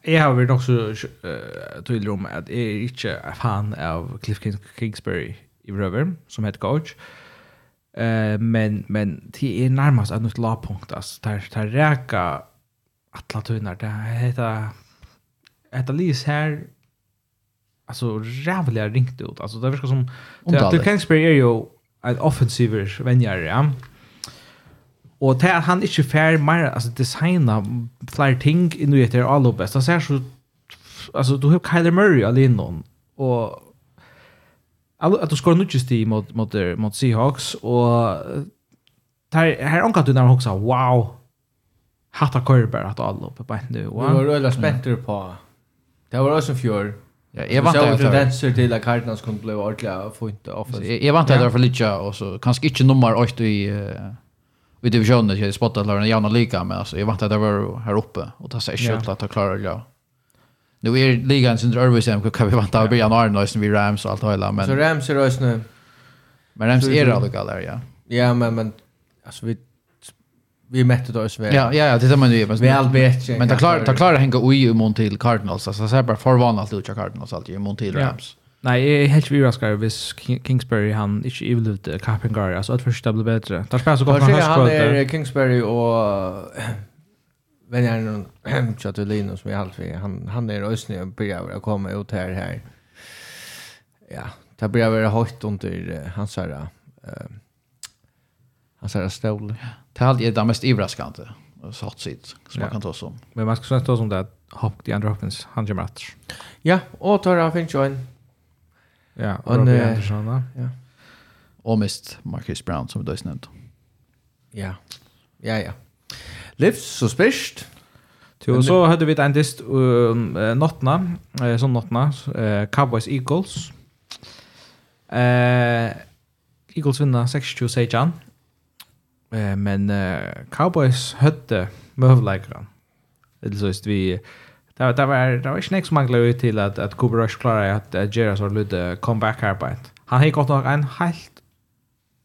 jag har väl också uh, tydlig om att jag är inte en fan av Cliff Kingsbury i Röver som head coach. Uh, men men det är närmast ett nytt lagpunkt. Alltså, där, där räka alla tunnar. Det heter ett Alice här alltså rävliga ringt ut. Alltså det verkar som att Dirk Kingsbury är ju en offensiver vänjare, ja. Och det han inte fair mer alltså designa fler ting i nu heter all bäst. Alltså ser så alltså du har Kyler Murray alene och att du skorar nutjes till mot mot mot Seahawks och här här ankat du när man också wow hatta körber att all uppe på nu. Vi var rullar spänter på Det var også en fjør. Ja, jag vant att det ser till att Cardinals kunde bli ordliga fint offensivt. Jag, jag vant att det var för lite och så kanske inte nummer 8 i i divisionen jag spottat där en jämna lika men alltså jag vant att det var här uppe och ta sig skjutt att ta klara det. Nu är ligan sin Örvis hem kan vi vant att bli januari när vi Rams och allt hela men Så Rams är rösna. Men Rams är det alltså där ja. Ja men men alltså vi vi mätte då väl. Ja, ja, ja, det är man ju. Väl bättre. Men det klarar det klarar hänga oj i mån till Cardinals. Alltså så här bara förvanligt allt ut Cardinals alltid i mån till Rams. Nej, jag är helt överraskad vis Kingsbury han inte evil ut Carpengar. Alltså att första blir bättre. Där spelar så gott han Han är Kingsbury och men jag någon Chatulino som är allt för han han är ösnig och börjar komma ut här här. Ja, det börjar vara högt under hans här eh hans här stol. Ja det här är det mest överraskande satt sitt som ja. man kan ta som. Men man skal snakke säga att det hopp de andre Hopkins han kommer etter. Ja, och tar han finns ju en Ja, och en, Robbie Anderson. Äh, ja. Och mest Marcus Brown som du nämnt. Ja. Ja, ja. Livs så spist. Jo, så hadde vi en dist uh, nattna, uh, sån nattna, uh, Cowboys Eagles. Eh Eagles vinner 6-2 säger Eh, men uh, Cowboys høtte møvleikere. Det så just vi Det var, det var, det var ikke nek som manglet ut til at, at Cooper Rush klarer at, at Gerard så lydde comeback-arbeid. Han har gått nok en helt,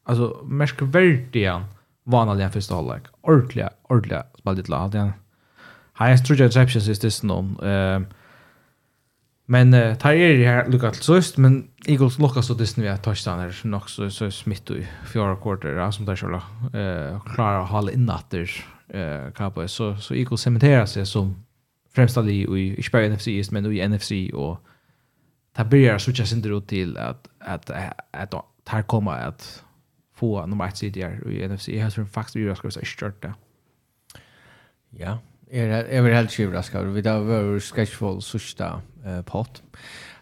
altså, merskverdig han vanlig en første halvleg. Ordentlig, ordentlig spalt litt lag. han. Har en struttig interception sist i stedet noen. Uh, Men uh, tar er her lukka til sust, men Eagles lukka så dysten vi at touchdowner nok så, så smitt i fjara kvarter, ja, som der sjåla uh, klarer å hale innatter uh, Cowboys, så, så Eagles cementerer seg som fremsta li i, ikke bare NFC East, men i NFC, og ta byrjar suttja sindur ut til at, at, at, ta tar koma at få nummer 1 sidier i NFC, jeg har faktisk byrjar skr skr skr det. Ja, er er väl helt överraskad. Vi där var sketchfall sista eh pot.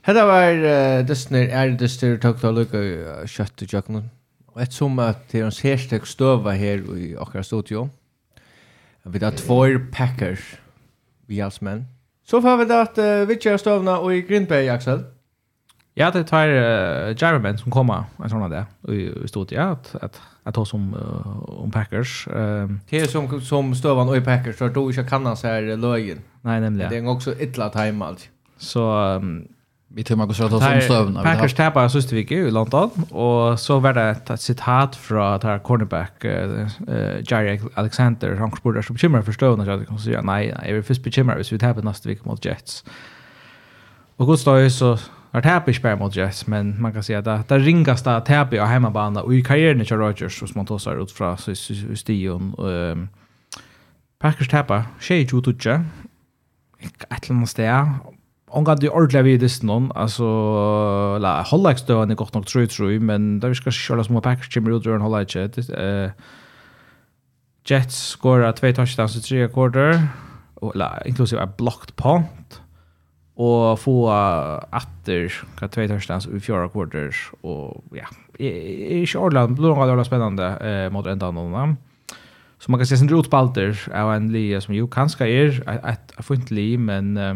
Hetta var uh, dystner er dystner tok ta lukka kjøtt til kjøkkenet. Og et som at det er en herstek støva her i akkurat studio. Vi har två packers vi alls menn. Så får vi det at uh, vi kjører støvna og i Green Bay, Axel. Ja, det tar uh, Jarvan som kommer en sån där i stort ja att att att ta som uh, om Packers. Ehm det är som som stövan och i Packers så då inte kan så här lögen. Nej, nämligen. Det är också illa time allt. Så um, vi tror man går så att ta som stövan. Packers tappar sista veckan i London och så var det ett citat från där cornerback uh, uh, Jerry Alexander han spurade så bekymrar för stövan att jag kan säga nej, jag är först bekymrad hvis vi tappar nästa vecka mot Jets. Och gott då så har tapit spär mot Jets, men man kan säga att det, det ringaste tapet av hemmabana och i karriären i Rodgers som man tar ut från Stion. Um, Packers tapar, tjej ju tutja. Ett eller annat steg. Hon gav det ordentligt vid det någon. Alltså, la, hålla inte stövan är gott nog tror jag, men där vi ska köra små Packers kommer ut ur en hålla inte. Uh, Jets skorar två touchdowns i tre quarter. Och, la, inklusive är blockt punt och få åter kan två touchdowns i fjärde quarters och ja i Charlotte blir det väldigt spännande eh, mot en annan så man kan se sin rotbalter av en lia som ju kanske är ett fint li men eh,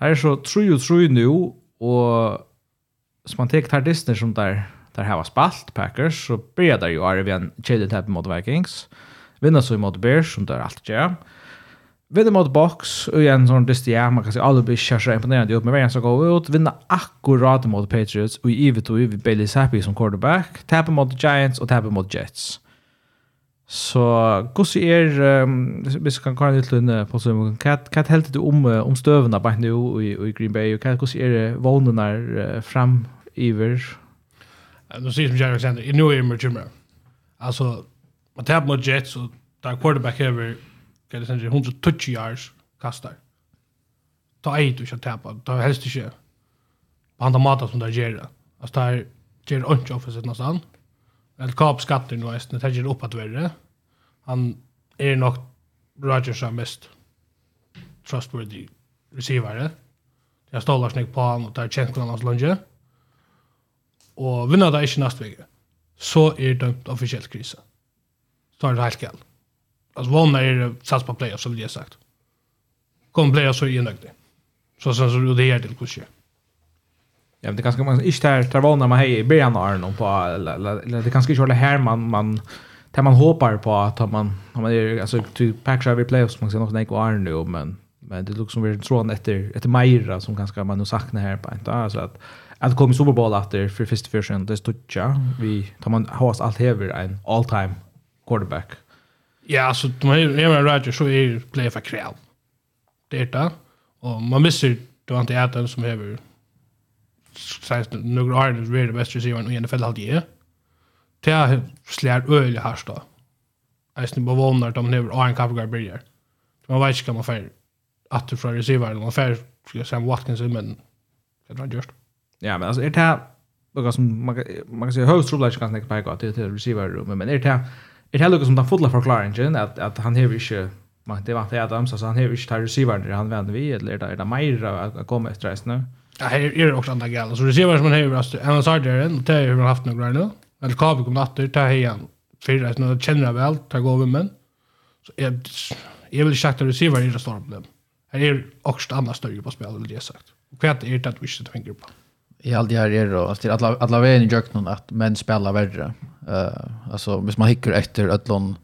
her er så tru og tru nu och som man tar Disney som där där har spalt Packers så börjar ju Arvian kedjetäpp mot Vikings vinner så mot Bears som där allt gör vinna mot box och en sån dyst ja man kan se alla blir kärsa imponerande upp med vem som går ut vinna akkurat mot Patriots och i evigt och i Bailey Zappi som quarterback tappa mot Giants och tappa mot Jets. Så gos er um, vi kan kalla lite lunde på så kat kat helt du om om stövna bara nu i, i Green Bay och kat gos er vånarna uh, fram iver? Nu säger som Jerry Alexander, nu är det med Alltså, man tappar mot Jets och där quarterback över kan det sender 120 yards kastar. Ta eit du ska tappa, ta helst ikke på andre maten som det gjør det. Altså det er gjør det ikke offensivt nesten. Eller kap skatter nå, det er gjør opp at verre. Han er nok Rodgers som mest trustworthy receiver. Jeg stålar snygg på han og tar kjentkene hans lunge. Og vinner det ikke neste vege, så er det dømt offisielt krise. Så er det helt galt. Alltså vann är sats på playoff så vill jag sagt. Kom playoff så är jag nöjd. Så sen så det är det kusch. Ja, men det kanske man inte där där vann man hej i början av Arnon på eller det kanske inte här man man där man hoppar på att man om man är alltså typ packa över playoffs man ser nog snäcka Arnon nu men men det lukar som vi tror efter efter Meira som kanske man nu saknar här på inte alltså att att komma i Super Bowl efter för första försen det stod ja vi tar man har allt hever en all time quarterback Ja, så de har Aaron Rodgers så är play för kräv. Det är det. Och man missar då inte Adams som har sagt några år det är det bästa receivern i NFL alltid är. Det är slär öl här då. Jag snubbar på vånar de har en kapgar börjar. Man vet inte kan man får att du från receivern man får Sam Watkins men det är just. Ja, men alltså är det här något som man kan man kan säga högst troligt kanske inte på att det är receiver men är det här Det är ikke som den fulla förklaringen att, att han hever inte man, det var det Adams, så han hever ikke tar receiveren han vänder vi, eller där det, er det meira å komme etter reisene? Ja, här är det också andra gal. Så receiver som han har altså, han har där det, det har han haft några nu. eller kabel kom natter, det har han fyra, det känner jeg väl, det gå över men. så är jeg vil ikke sagt at det stora problem. Här är också andra större på spel eller det sagt. Och Hva är det att vi ikke finner på? I alt det här är det, att alla alla vägen i jøkken att män spelar värre. Uh, alltså, hvis man hickar efter ett lån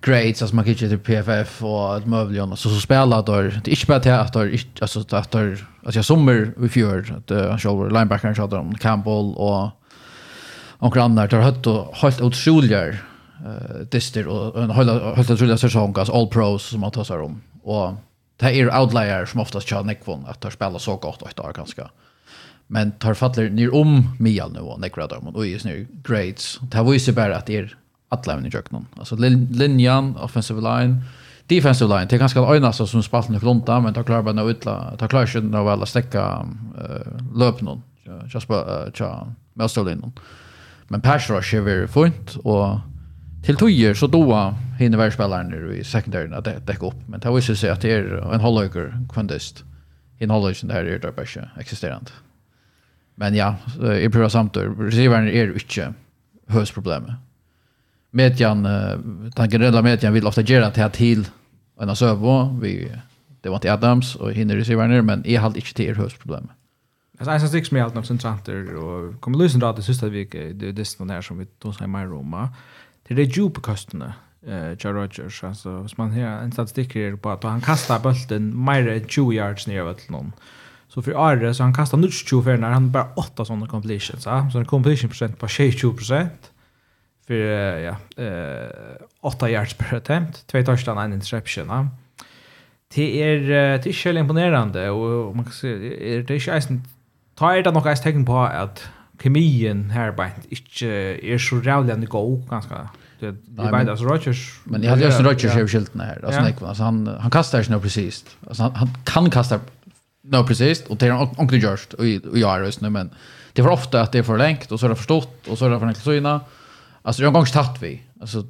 grades alltså man kickar till PFF och ett möjligt och så så spelar då det är inte bara det att alltså att alltså jag sommar i fjör att han shoulder linebackern shot om Campbell och och grannar har hött och helt otroliga eh dister och en hela helt otroliga säsong alltså all pros som man tar sig om och det här är outlier som oftast kör Nekvon, att de spelar så gott och ett år ganska men tar fattler ner om mial nu och nekra dem och är snur grades. Det här visar bara att det är alla i jöknon. Alltså linjan, offensive line, defensive line. Det är ganska öjna så som spalten är klonta, men tar klarar bara utla. Tar klarar sig när alla stäcka uh, löpnon. Just bara tja mestolin. Men pass rush är väldigt fint och till tojer så då hinner världsspelaren i secondary att täcka upp. Men det visar sig att det är en hållöker kvandist. En hållhöger där är det bara existerande. Men ja, i prøver samtidig, receiveren er ikke høysproblemet. Median, uh, den generelle median vil ofte gjøre det til en av søvå, vi, det var til Adams og hinner receiveren, men jeg halte ikke til er høysproblemet. Alltså en sak som jag alltid som chanter och kommer lösen då det sista veckan det är det som här som vi då säger mer Roma. Det är det djupa kosterna eh Joe Rogers alltså som man här en statistik är på att han kastar bollen mer än 20 yards ner åt någon. Så för Arre så han kastar nu 20 för när han bara åtta sådana completions. Ja? Så en completion procent på 20 procent för ja, eh, åtta yards per attempt, två touchdown en interception. Ja? Det är det är själv imponerande och man kan se är det är inte ens er det nog ett tecken på att kemien här bara inte är så att gå ganska det vet alltså Rogers men jag hade just Rogers över skylten här alltså han han kastar ju nog precis alltså han, han kan kasta No, precis. Och det är onkel Just och jag är nu men det var ofta att det är för längt och så är det förstått och så är det för enkelt syna. Alltså jag har gång tatt vi. Alltså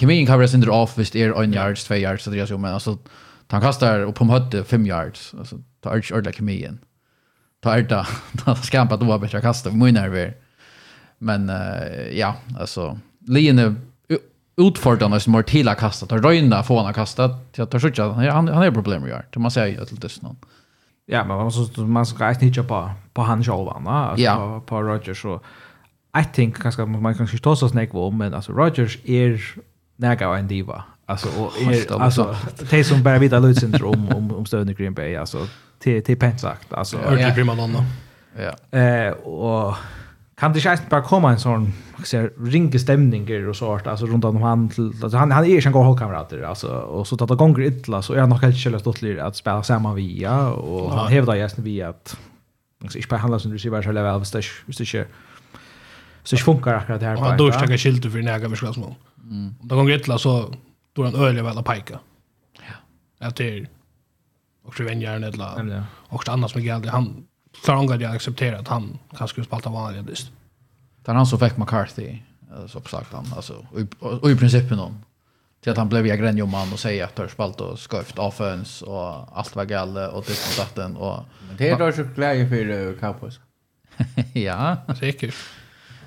kemin kan vara sin off visst är en yards, två yards så det är så men alltså han kastar och på mötte fem yards. Alltså ta arch ordla kemin. Ta ärta. Ta skampa att vara bättre kasta för mina Men ja, alltså Lene utfordrande som har till att kasta, har röjna få han har kastat, jag tar skjutja, han har problem med det man säger ju till dess någon. Ja, men man, måste man ska inte hitta på, på han själv, alltså, ja. på, Rogers Så, I think, kanske, man kan kanske ta så snäck om, men alltså, Rogers är näga en diva. Alltså, och är, alltså, det som bara vidare lutsen syndrom om, om stöden i Green Bay, alltså, till, till sagt, Alltså, ja. Örtlig primadonna. Ja. Eh, och kan det inte bara komma en sån ser ringe stämningar och sånt alltså runt om han till alltså han han är ju en god hållkamrat alltså och så tar det gånger illa så är han nog helt själv stått lir att spela samma via och han hävdar just via att alltså ich behandlar som du ser väl väl visst det visst det så funkar akkurat det här bara. Då ska jag skilta för näga med sklasmål. Mm. Då gånger illa så då han öliga väl att pika. Ja. Att det och så vänjer han eller och annars med gällde han klarar hon att accepterar att han kanske skulle spalta vanliga list. Det är han som fick McCarthy, så på sagt han, alltså, och i principen om till att han blev jag gränj om och säger att spalt och sköft avföns och allt var galle och det och datten och... Men det är då så glädje för Kapos. ja. Säkert.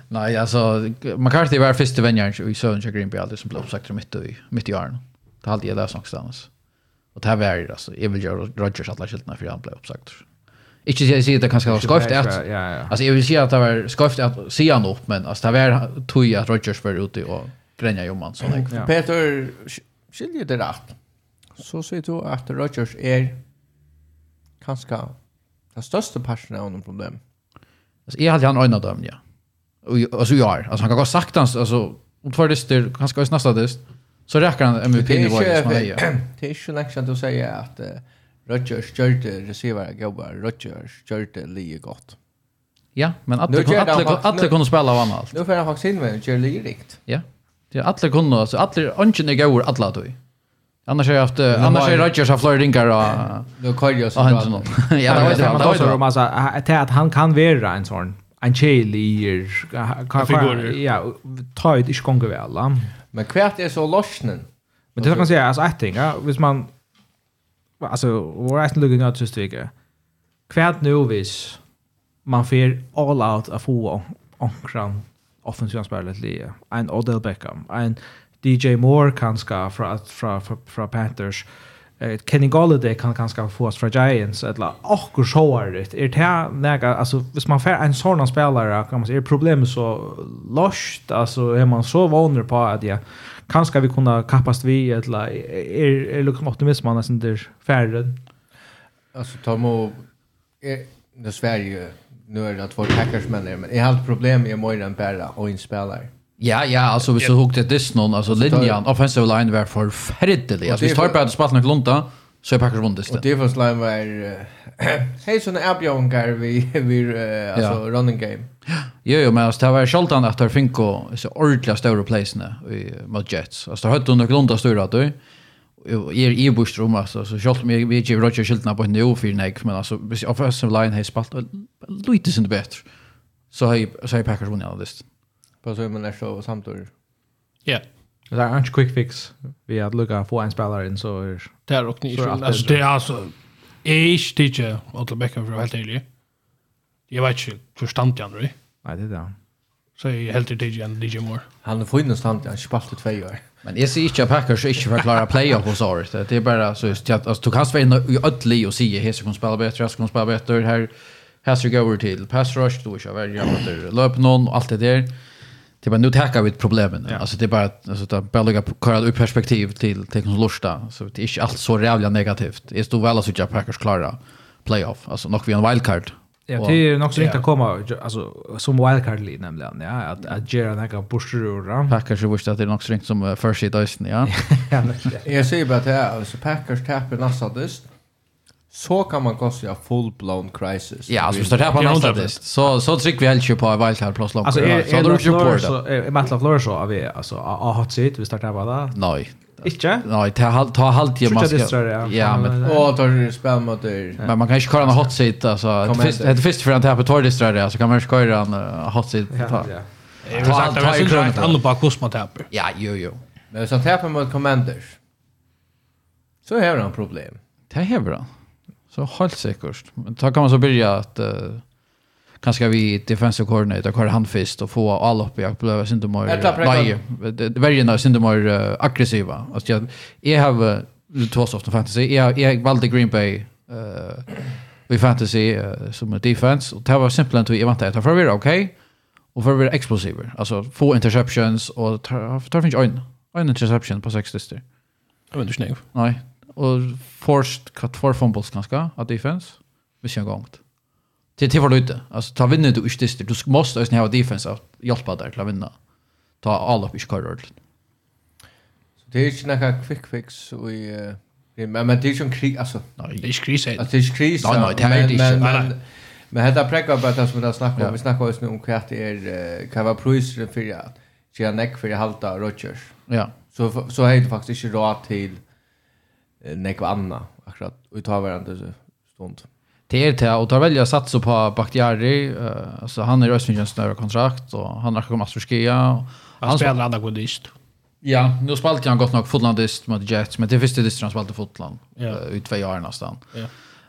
Nej, alltså McCarthy var första vänjaren i Söderns och Green Bay som blev uppsagt mitt i, mitt i åren. Det hade jag läst någonstans. Och det här var ju alltså, jag vill göra Rodgers alla skyltarna för han blev uppsagt. Ikke jeg sier det kanskje var skøyft at, altså jeg vil si at det var skøyft at sier han opp, men altså det var tog at Rodgers var ute og grenja jomman, sånn. Ja. Peter, skiljer det rett, så sier du at Rodgers er kanskje den største parten av noen problem. Altså jeg hadde han øyne dem, ja. Altså ja. har, altså han kan gå sagt hans, altså om tvær dyster, kanskje også nästa dyst, så räcker han MVP-nivå. Det är ju inte längre att säga säger att Rodgers gjorde receiver gubbar. Rodgers gjorde lige gott. Ja, men alla alla alla kunde spela av allt. Nu får han faktiskt in med och gör lige rikt. Ja. Det är alla kunde alltså alla ungen är gubbar alla då. Annars har jag haft annars har Rodgers haft flera drinkar och då kör jag så bra. Ja, det var det. Det var så man sa att han kan vara en sån en chili kan ja, ta det i skonge väl. Men kvärt är så lossnen. Men det kan man säga alltså ett ting, ja, hvis man alltså we're actually looking out just tycker. Kvärt nu vis man får all out av få omkring offensiva spelare till en Odell Beckham, en DJ Moore kanske från från från Panthers. Eh Kenny Golladay kan kanske få oss från Giants eller och showar det. Är det näga alltså hvis man får en sån spelare kan man säga problem så lost alltså är man så vånare på att ja kanske vi kunna kappast vi eller är är liksom man nästan där färre. Alltså ta må är det Sverige nu är det två packers hackers men men är allt problem är mer än bara och inspelare. Ja, ja, alltså vi så huggt det dess någon alltså linjen offensive line var för färdig. Alltså vi tar på att spalta något lunta. Så jag packar runt det. Och det var slime var hej såna abjongar vi vi alltså running game. Jo jo men alltså det var skoltan att där finko så ordliga stora place nu i mot Jets. Alltså det hade under grunda stora då? du. Är i bush alltså så skolt mig vi ger Roger skyltarna på nu för nej men alltså offensive line har spalt lite sin bättre. Så har så har packar runt det. På så men är så samtidigt. Ja. Det är inte quick fix. Vi har lucka få en spelare in så är det är och ni så alltså det är alltså Eish teacher Otto Beckham för helt ärligt. Jag vet inte hur stant jag nu. Nej det där. Så jag helt ärligt DJ and DJ Moore. Han får inte stant han spalt två år. Men jag ser inte Packers inte för klara playoff hos året. Det är bara så just att alltså, du kan spela i ödli och se hur ska spela bättre, hur ska spela bättre här. Här ska gå över till pass rush, då kör vi jävla där. Löp någon allt det där det bara nu tackar vi problemen. Ja. Alltså det är bara alltså det bara lägga kolla ur perspektiv till till som lusta så det är inte allt så jävla negativt. Det står väl alltså jag Packers klara playoff. Alltså nog vi en wildcard. Ja, det är nog så inte att komma alltså som wildcard lead nämligen. Ja, att att göra några kan pusha ur Packers visst att det är nog så som first seed ja. ja. Jag ser bara att alltså Packers tappar nästa dist så kan man kosta en full blown crisis. Ja, alltså står det här på nästa list. Så så tryck vi helt ju på valt här plus långt. Alltså är det ju på så är Metal Floor så av alltså a hot seat vi startar bara. Nej. Inte? Nej, ta, ta halvtid maske. Ja, men... Og tar du mot dig. Men man kan inte köra en hot seat, alltså. Det er først för han tar på tordistrøret, så kan man ikke köra en hot seat. Ja, ja. Jeg har sagt, det er ikke rett andre bak hos man. Ja, jo, jo. Men så han taper mot Commanders, så har han problem. Det har han. Så helt säkert. Men då kan man så börja att uh, kanske vi defensive coordinator kvar han fist och få alla upp jag blev inte mer nej väldigt nice inte mer uh, aggressiva. Alltså jag jag har två soft fantasy. Jag jag valde Green Bay uh, vi fantasy uh, som en defense och det var simpelt att vi vant att för vi okej och för vi är explosiva. Alltså få interceptions och tar tar finns en en interception på 60. Jag vet inte snäv. Nej, och först kvart för fumbles kanske av defense. Vi jag gångt. Det det var lite. Alltså ta vinner du inte det. Du måste ju ha defense att hjälpa dig till att vinna. Ta all upp i skorrord. Så det är inte några quick fix i men men det är ju en krig alltså. Det är kris. Alltså det är kris. Nej, nej, det är det inte. Men hetta prekka bara det som vi snackar om. Vi snackar just nu om kvart är kan vara priser för jag. Tjena neck för halta Rogers. Ja. Så så är det faktiskt inte råd till nekva anna akkurat och ta varandra stund. Det är det och tar välja satsa på Bakhtiari uh, alltså han är Östfinns nära kontrakt och han har kommit att förskia han spelar andra godist. Ja, nu spalte han gott nog fotlandist mot Jets men det är första distans han fotland ja. uh, i två år nästan. Ja.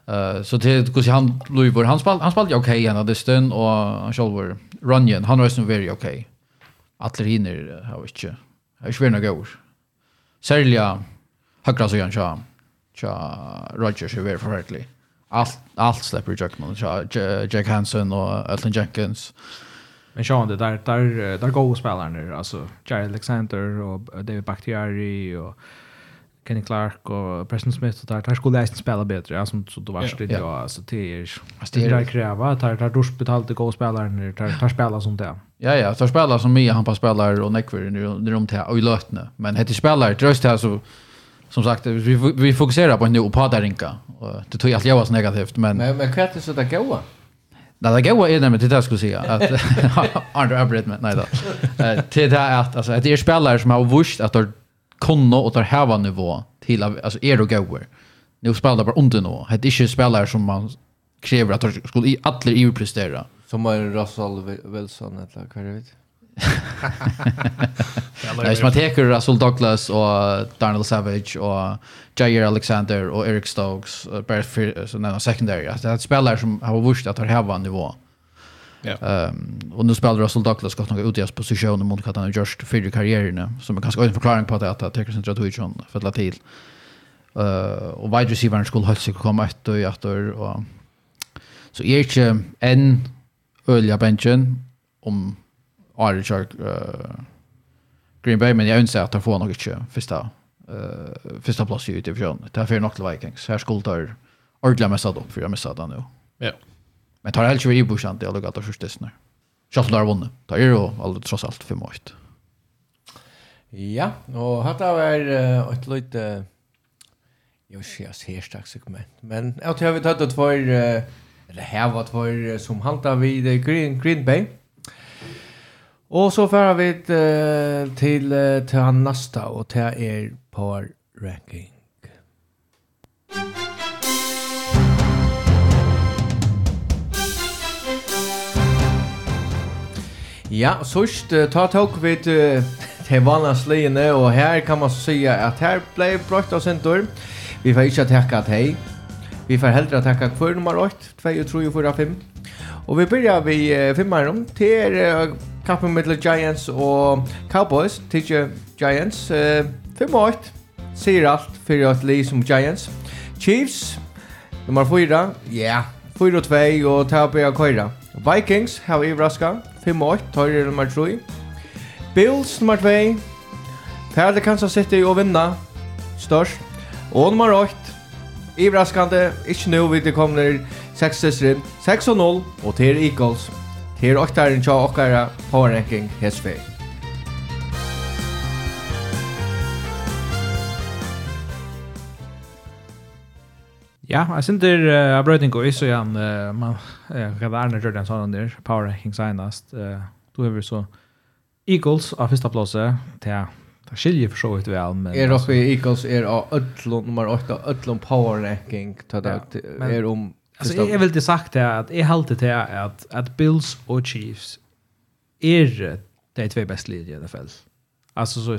Uh, så det går han Louisburg han spelade han spelar okej okay, ena disten och han själv Runyon han var ju very okej. Okay. Atler hinner har inte. Har inte varit några år. Särskilt högra sidan tja, tja Rodgers är väldigt förrättlig. Allt, allt släpper Jack Jackman, tja, Jack Hansen och Elton Jenkins. Men Sean, det där, där, där går spelarna, alltså Jared Alexander och David Bakhtiari och Kenny Clark och Preston Smith och där, där skulle jag spela bättre, ja, som du var still, ja, alltså det är alltså det är där kräva, där, där du betalte gå spelare, där, där spelar som det. Ja, ja, där spelar som Mia, han på spelar och Nekver, i rum till, och i lötne, men heter spelare, tröst här så som sagt, vi, vi fokuserar på nu och på där rinka. Det tog jag jag var negativt, men... Men, men kvart är så det goa. Nej, det goa är det, men det där skulle säga. Att, andra avbrett men nej då. Det är att, alltså, att det är spelare som har vurst att de kunde och tar häva nivå till, alltså, er och goa. Nu spelar bara under nu. Det är inte spelare som man kräver att de skulle alla prestera. Som är Russell Wilson eller vad är det? Nej, man tar Russell Douglas och Darnell Savage och Jair Alexander och Eric Stokes bara för så när secondary. Alltså det är spelare som har vurst att ha en nivå. Ja. Ehm och nu spelar Russell Douglas gott några utjämnas positioner mot vad han har gjort för i karriären som är ganska en förklaring på att att tar centra Twitchon för att till. Eh och wide receivern skulle hålla sig komma ett och ett och så är inte en ölja benchen om Ari kör uh, Green Bay men jag önskar att de får något inte första uh, första plats i division. Det här för nog till Vikings. Här skulle där ordla mest upp för jag missade han nu. Ja. Men tar helt ju i bushan det lugnt att första snär. Schafft där vunnit. Tar ju då allt trots allt för mycket. Ja, og hata var uh, et lite Jag ser särskilt segment. Men jag tror vi tar det två eller här var två som haltar vid Green Green Bay. Och så färrar vi till uh, till han nästa och till er på ranking. Ja, sørst, ta tåk vi til til vanlige sliene, og her kan man säga at her ble brøtt av sentur. Vi får ikke takke at hei. Vi får heldre takke hver nummer 8, 2, 3, 4, 5. Og vi börjar vi uh, fimmeren til uh, Kappen middle Giants og Cowboys, tidje Giants, eh, 5-8, sier alt fyrir at li som Giants. Chiefs, nummer 4, ja, yeah. 4-2 og Taupe og Køyra. Vikings, hava Ivraska, 5-8, Tøyre nummer 3. Bills nummer 2, Færre Kansas City og vinna, størst. Og nummer 8, Ivraskande, ikkje nu vi det kommer 6-0, 6-0 og til Eagles. Her åktaren tja okkara Power Ranking HSV. Ja, jeg synes det er uh, brøyting og iso igjen, man uh, kan være nærmere den sånn der, Power Ranking senest. Uh, då har vi så Eagles av första plåse till Det skiljer för så vitt väl men är också Eagles är av Ödlon nummer 8 Ödlon power ranking tar det är om Alltså jag vill det sagt det att jag håller till att att Bills och Chiefs är de två bästa lagen i NFL. Alltså så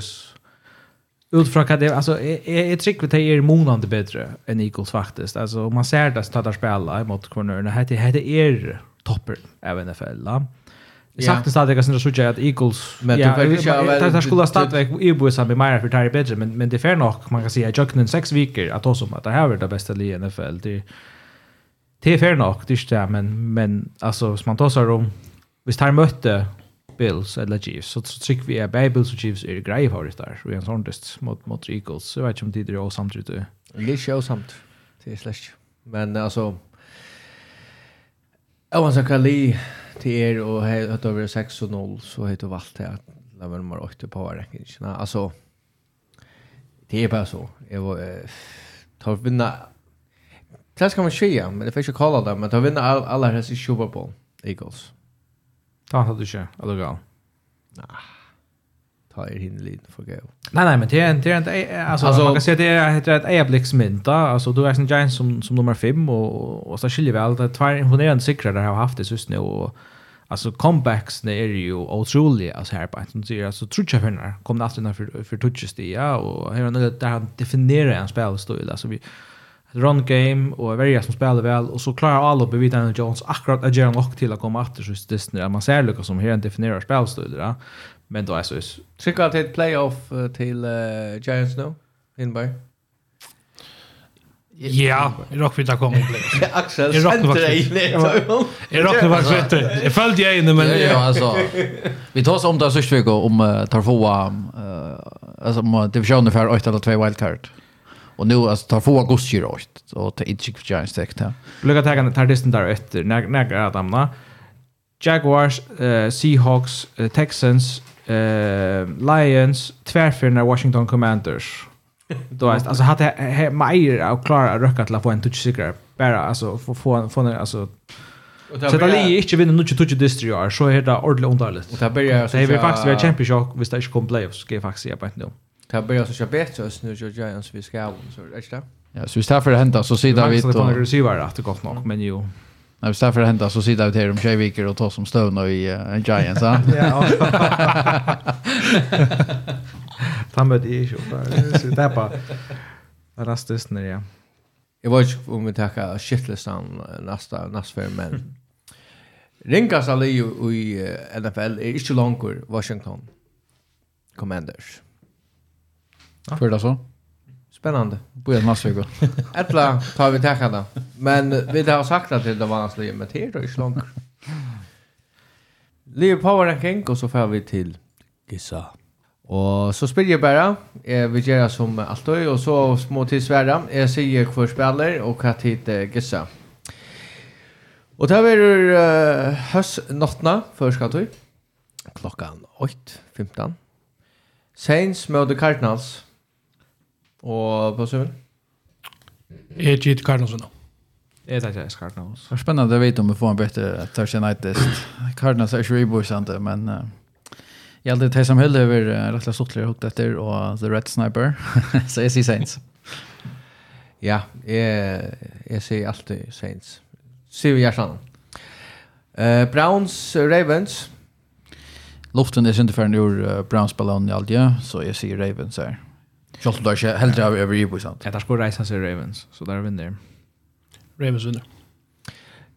utifrån att det alltså jag jag tycker att det är månande bättre än Eagles faktiskt. Alltså om man ser det så tar spela mot cornerna heter heter är topper av NFL. Ja. Jag sagt att det kanske såg jag att Eagles men det var ju jag det skulle starta väg i bussen som med mer för Terry Bedger men men det är nog man kan säga jag kan sex veckor att också att det här är det bästa i NFL. Det det är fair nog, det är inte det, men, men alltså, som man tar sig om, hvis här mötte Bills eller Chiefs, så, så tycker vi att både Bills och Chiefs är grejer där, och en sån dist mot, mot Eagles, så jag vet inte om det är åsamt ut. Det är inte det är släck. Men alltså, jag Oavsett hva li till er och att över 6-0 så høyt og valgt til at la vel 8 på rekkingen. Alltså, det är bara så. Jeg var, tar vinna Det ska man säga, men det får inte kolla det. Men de vinner all, alla här i Super Bowl, Eagles. Ta hade du inte, eller gal? Nej. Ta er hin lite för gäll. Nej, nej, men det är inte, det är alltså, alltså, man kan säga att det är ett, ett ögonblicksmynt. Alltså, du är en Giants som, som nummer fem och, och så skiljer vi allt. Det är imponerande sikrare har haft det just nu. Och, alltså comebacks när är ju otroliga alltså här på ett som säger alltså jag finnar kom det alltid för för touches det ja och här när där han definierar en spelstil alltså vi run game och varje som spelar väl och så klarar alla på Vita Jones akkurat att göra något till att komma efter så just det man ser lucka som här definierar spelstilen ja. men då är så tycker att ett playoff till uh, Giants nu Inbar Ja, i rock vi tar kom och blir. Axel, jag rockar vi tar. I rock vi tar inte. Jag följde jag inne men ja alltså. Vi tar oss om det sist vi går om tar få alltså om divisionen för 8 eller 2 wildcard. Och nu alltså tar få augusti rätt och ta inte för Giants direkt här. Lucka tagen tar distan där efter när när att amna Jaguars, uh, Seahawks, uh, Texans, uh, Lions, tvärfyrna Washington Commanders. Då är alltså hade Meijer och Clara rökat till att få en touch säker bara alltså få få få alltså Så det är inte vinner nu touch distri år så är det ordentligt underligt. Och det börjar så det är faktiskt vi är championship vi det inte kom playoffs, ska jag faktiskt säga på nu. Det börjar så köra bättre oss nu så Giants vi ska så är det inte? Ja, så istället för det hända så sitter vi då. Det receiver att det gott nog men jo. Nej, istället för det hända så sitter vi här om tjej viker och tar som stövna i en Giants, va? Ja. Ta med det ju bara så där på. Rastus när jag. Jag vet inte om vi tackar shitlistan nästa nästa för men. Ringas alle i NFL er ikke langer Washington Commanders. Ja. För det så. Spännande. På en massa veckor. Ettla tar vi tacka då. Men vi har sagt att det var vanskligt med tid och slång. Liv power ranking och så får vi till Gissa. Och så spelar jag bara. Eh, vi gör som alltid och så små till svära. Jag säger kvar spelare och att hit Gissa. Och där är det uh, höstnattna för skattor. Klockan 8.15. Saints mot Cardinals. Og på sier? Jeg gitt Cardinals nå. Jeg tar ikke Cardinals. Det er spennende å vite om vi får en bedre Thursday Night Test. Cardinals er ikke reboisende, men uh, jeg held det til som held over uh, rett og hukt etter, og The Red Sniper, så jeg sier Saints. ja, jeg, jeg sier alltid Saints. Sier vi hjertan. Uh, Browns, Ravens. Luften er sinterferden ur uh, Browns-ballon i Aldje, så jeg sier Ravens her. Kjolt du ikke heldre av over Ibo, sant? Jeg tar sko reisen til Ravens, så der vinner. Ravens vinner.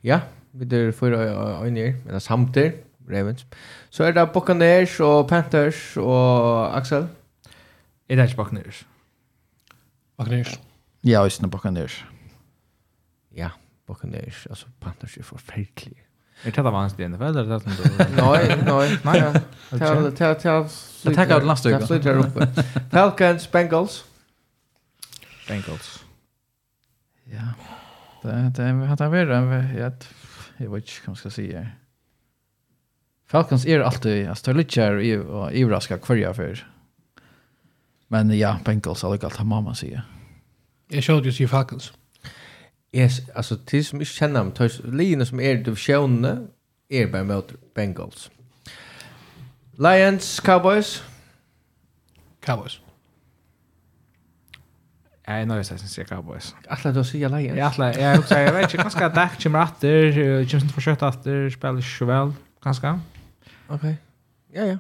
Ja, vi der for øyne, men samtidig, Ravens. Så er det Buccaneers og Panthers og Axel. Er det ikke Buccaneers? Buccaneers. Ja, også Buccaneers. Ja, Buccaneers. Altså, Panthers er forferdelig. Är det vans det NFL eller det som Nej, nej, nej. Tell tell tell. Jag last vecka. Falcons Bengals. Bengals. Ja. Det det vi hade varit jag jag vet inte vad jag ska säga. Falcons är alltid alltså Lichar och Ivraska kvarja för. Men ja, Bengals har lyckats ha mamma säger. Jag såg ju Falcons. Yes, alltså till som inte känner mig tar Lions som är divisionen är bara mot Bengals. Lions Cowboys Cowboys. Jeg er nøyest jeg sier Cowboys. Alla du sier Lions? Ja, alla. Jeg, jeg, jag vet inte, ganska Dak kommer atter, Jameson får kjøtt atter, spiller så väl, ganska. Okej. Ja, ja.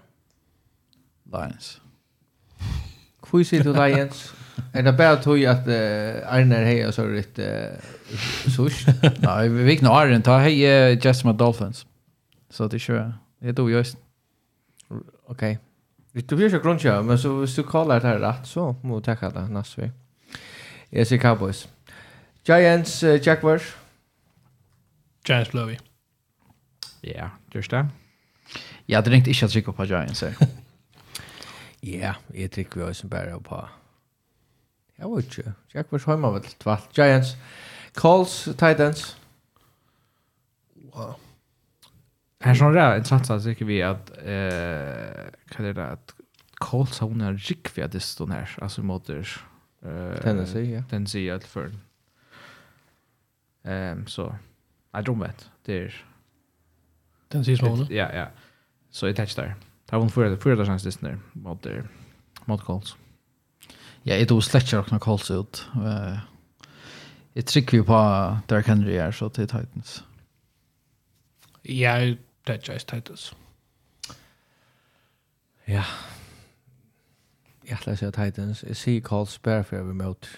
Lions. Hvor sier du Lions? Er det bare tog at uh, Arne er og så er rätt uh, sush. Nej, vi fick nog Arne ta heja just med Dolphins. Så det kör. Det då just. Ok. Vi blir ikke så men så hvis du kaller det her rett, så må du tacka det neste vecka. Jeg sier Cowboys. Giants, uh, Jaguars. Giants blöv vi. Ja, just det. Jag hade ringt inte att trycka på Giants här. Ja, jeg trykker vi også bare på Jag vet inte. Jack var hemma väl tvalt. Giants. Colts, Titans. Wow. Här som det är intressant så tycker vi att eh kan det där att Colts har en rik via här. Alltså mot eh Tennessee, ja. Tennessee allt för fall. Ehm så jag tror vet. Det är Tennessee som Ja, ja. Så det touch där. Tar hon för det för det chans det där mot mot Colts. Ja, jeg tror slett ikke noen calls ut. Jeg trykker jo på Derek Henry her, så til Titans. Ja, det er just Titans. Ja. Jeg ætla å si Titans. Jeg sier calls bare for jeg vil møte.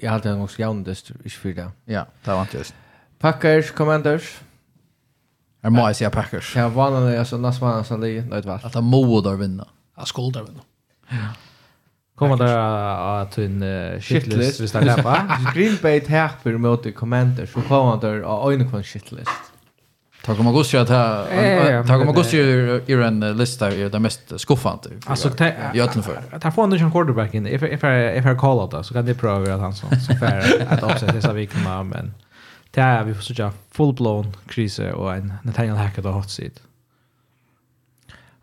Jeg har alltid også jævndest, ikke for det. Ja, det var vantest. Packers, Commanders. Jeg må jeg si Packers. Ja, vanlig, altså, nesten vanlig, nøytvall. At han må der vinne. Han skulle der vinne. Ja. Kommer där att en shitlist vi snackar på. Green Bay tapper mot Commanders så kommer det att en kon shitlist. Ta kommer gå så att tack om gå så i en lista är det mest skuffande. Alltså jag tror för. Ta får en quarterback in if if I if I call out så kan det prova att han så så fair att också dessa så vi kommer men det är vi får så full blown krise och en Nathaniel Hackett har hot seat.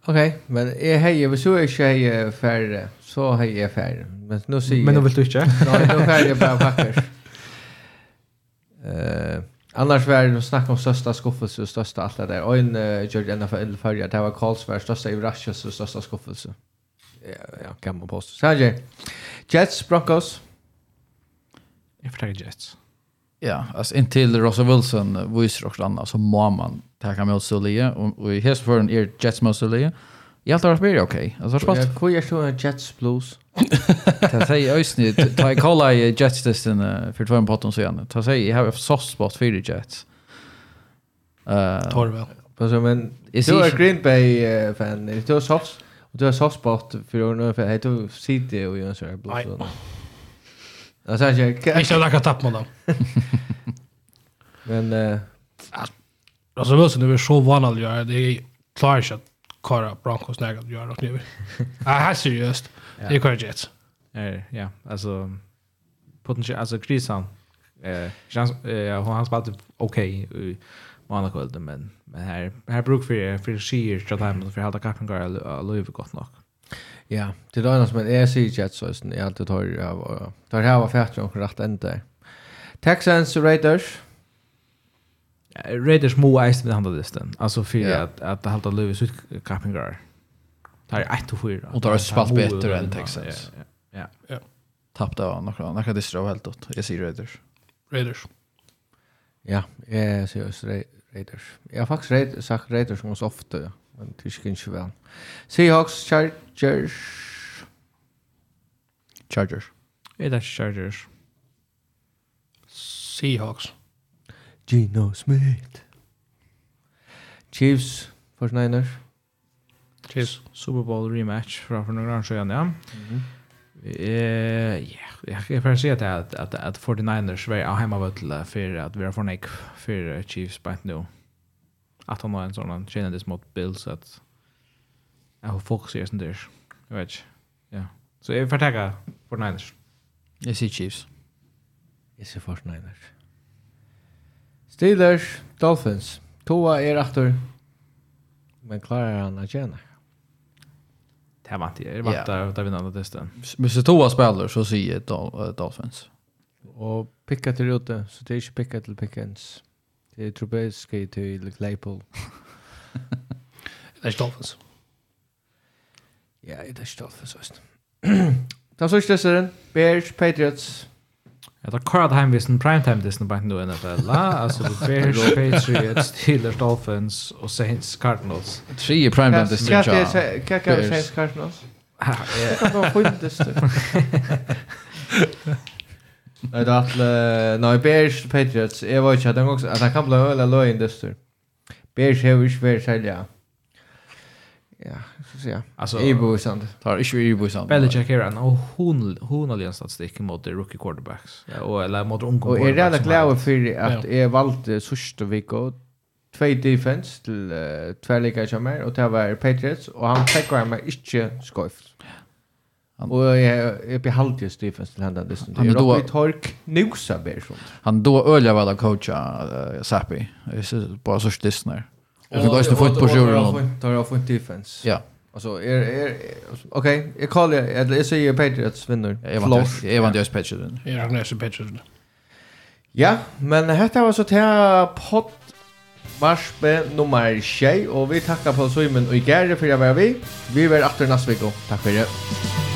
Okej, men är hej, vi så är tjej färre, så hej är färre. Men nu ser Men nu vill du inte? Nej, nu färre jag bara packar. Eh, annars var det snack om största skuffelse och största allt det där. Och en gjorde ända för en färja, det var Karlsberg, största i Russia och största skuffelse. Ja, ja, kan man påstå. Så här, Jets, Broncos. Jag förtäljer Jets. Ja, alltså in till Russell Wilson visar också annars så må man ta med så och i his för en ear Jets mot så Jag tror att det är okej. Alltså jag kvar ju så Jets blues. Ta sig ösnit ta i kolla i Jets testen för två på så igen. Ta sig jag har soft spot för Jets. Eh Torvel. Alltså men du är Green Bay fan. Du är soft och du är soft spot för nu för heter City och Jönsson Blues. Jag sa inte... Jag ska lägga tapp med dem. Men... Uh... Alltså Wilson är så van att göra. Det klarar inte att kara Broncos när att göra något nu. här seriöst. Det är kvar Jets. Ja, alltså... Potentiellt, alltså Krisan. Eh, han spelade okej okay, månadskvällen, men, men här, här brukar för, för skier till dem för att hålla kappen går att lova gott nog. Ja, det är annars men är sig jet så är det alltid tar jag tar här var färt och rätt ända. Texans Raiders. Raiders må ägst med handla listan. Alltså för yeah. att att hålla Lewis ut Kappingar. Tar är 1 och 4. Och tar spalt bättre än Texans. Ja. Ja. Tappade av några några distro helt åt. Jag ser Raiders. Raiders. Ja, jag ser Raiders. Jag har faktiskt sagt Raiders som måste ofta men tycker inte väl. Seahawks Chargers Chargers. Chargers. Er det Chargers? Seahawks. Gino Smith. Chiefs, 49ers. Chiefs, Super Bowl rematch fra for noen år siden, ja. Mm ja, jag kan bara säga att att att 49ers var av hjemmevøtla för att vi har fått fornøyk för Chiefs bare nu. Att han har en sån tjänade mot Bills, att Jag har folk sier som dyr. Jeg vet inte. Ja. Så jag får tacka for Niners. Jag ser Chiefs. Jag ser for Niners. Steelers, Dolphins. Toa är efter. Men klarar han att tjäna? Det här var inte, det var inte yeah. där vinnande testen. Men så Toa spelar så säger Dol Dolphins. Och picka till ute, så det är inte picka till Pickens. Det är Trubisky till Claypool. det är Dolphins. Ja, det er ikke stolt for søst. Ta så ikke Bears, Patriots. Ja, da kvar det heimvisen primetime Disney på nå NFL, la, altså Bears, Patriots, Steelers, Dolphins og Saints, Cardinals. Tre i primetime Disney, ja. Hva er Saints, Cardinals? Ja, ja. Nei, det er nei, Bears, Patriots, jeg var ikke at han også, at han kan bli øyla løy i Bears har jo ikke vært selv, ja. Ja, säga. Alltså Ebuisand. Tar inte Ebuisand. Belichick är en och hon hon har en statistik mot rookie quarterbacks och eller mot unga Och är det glad för att är valt sista veckan två defense till uh, två lika chamber och det var Patriots och han tackar mig inte skojft. Och jag är på halvtid defense till hända det Han det är. Och vi tar knosa ber sånt. Han då öliga väl att coacha Sappi. Det är bara så stissnar. Och vi går ju fotbollsjuren. Tar jag fått defense. Ja. Alltså är är okej, jag kallar eller jag säger Patriots vinner. Jag Flott. Jag vann deras Patriots. Ja, jag nästan Patriots. Ja, men detta var så till podd Marsbe nummer 6 och vi tackar på Simon och Gary för att vara vi. Vi är åter nästa vecka. Tack för det.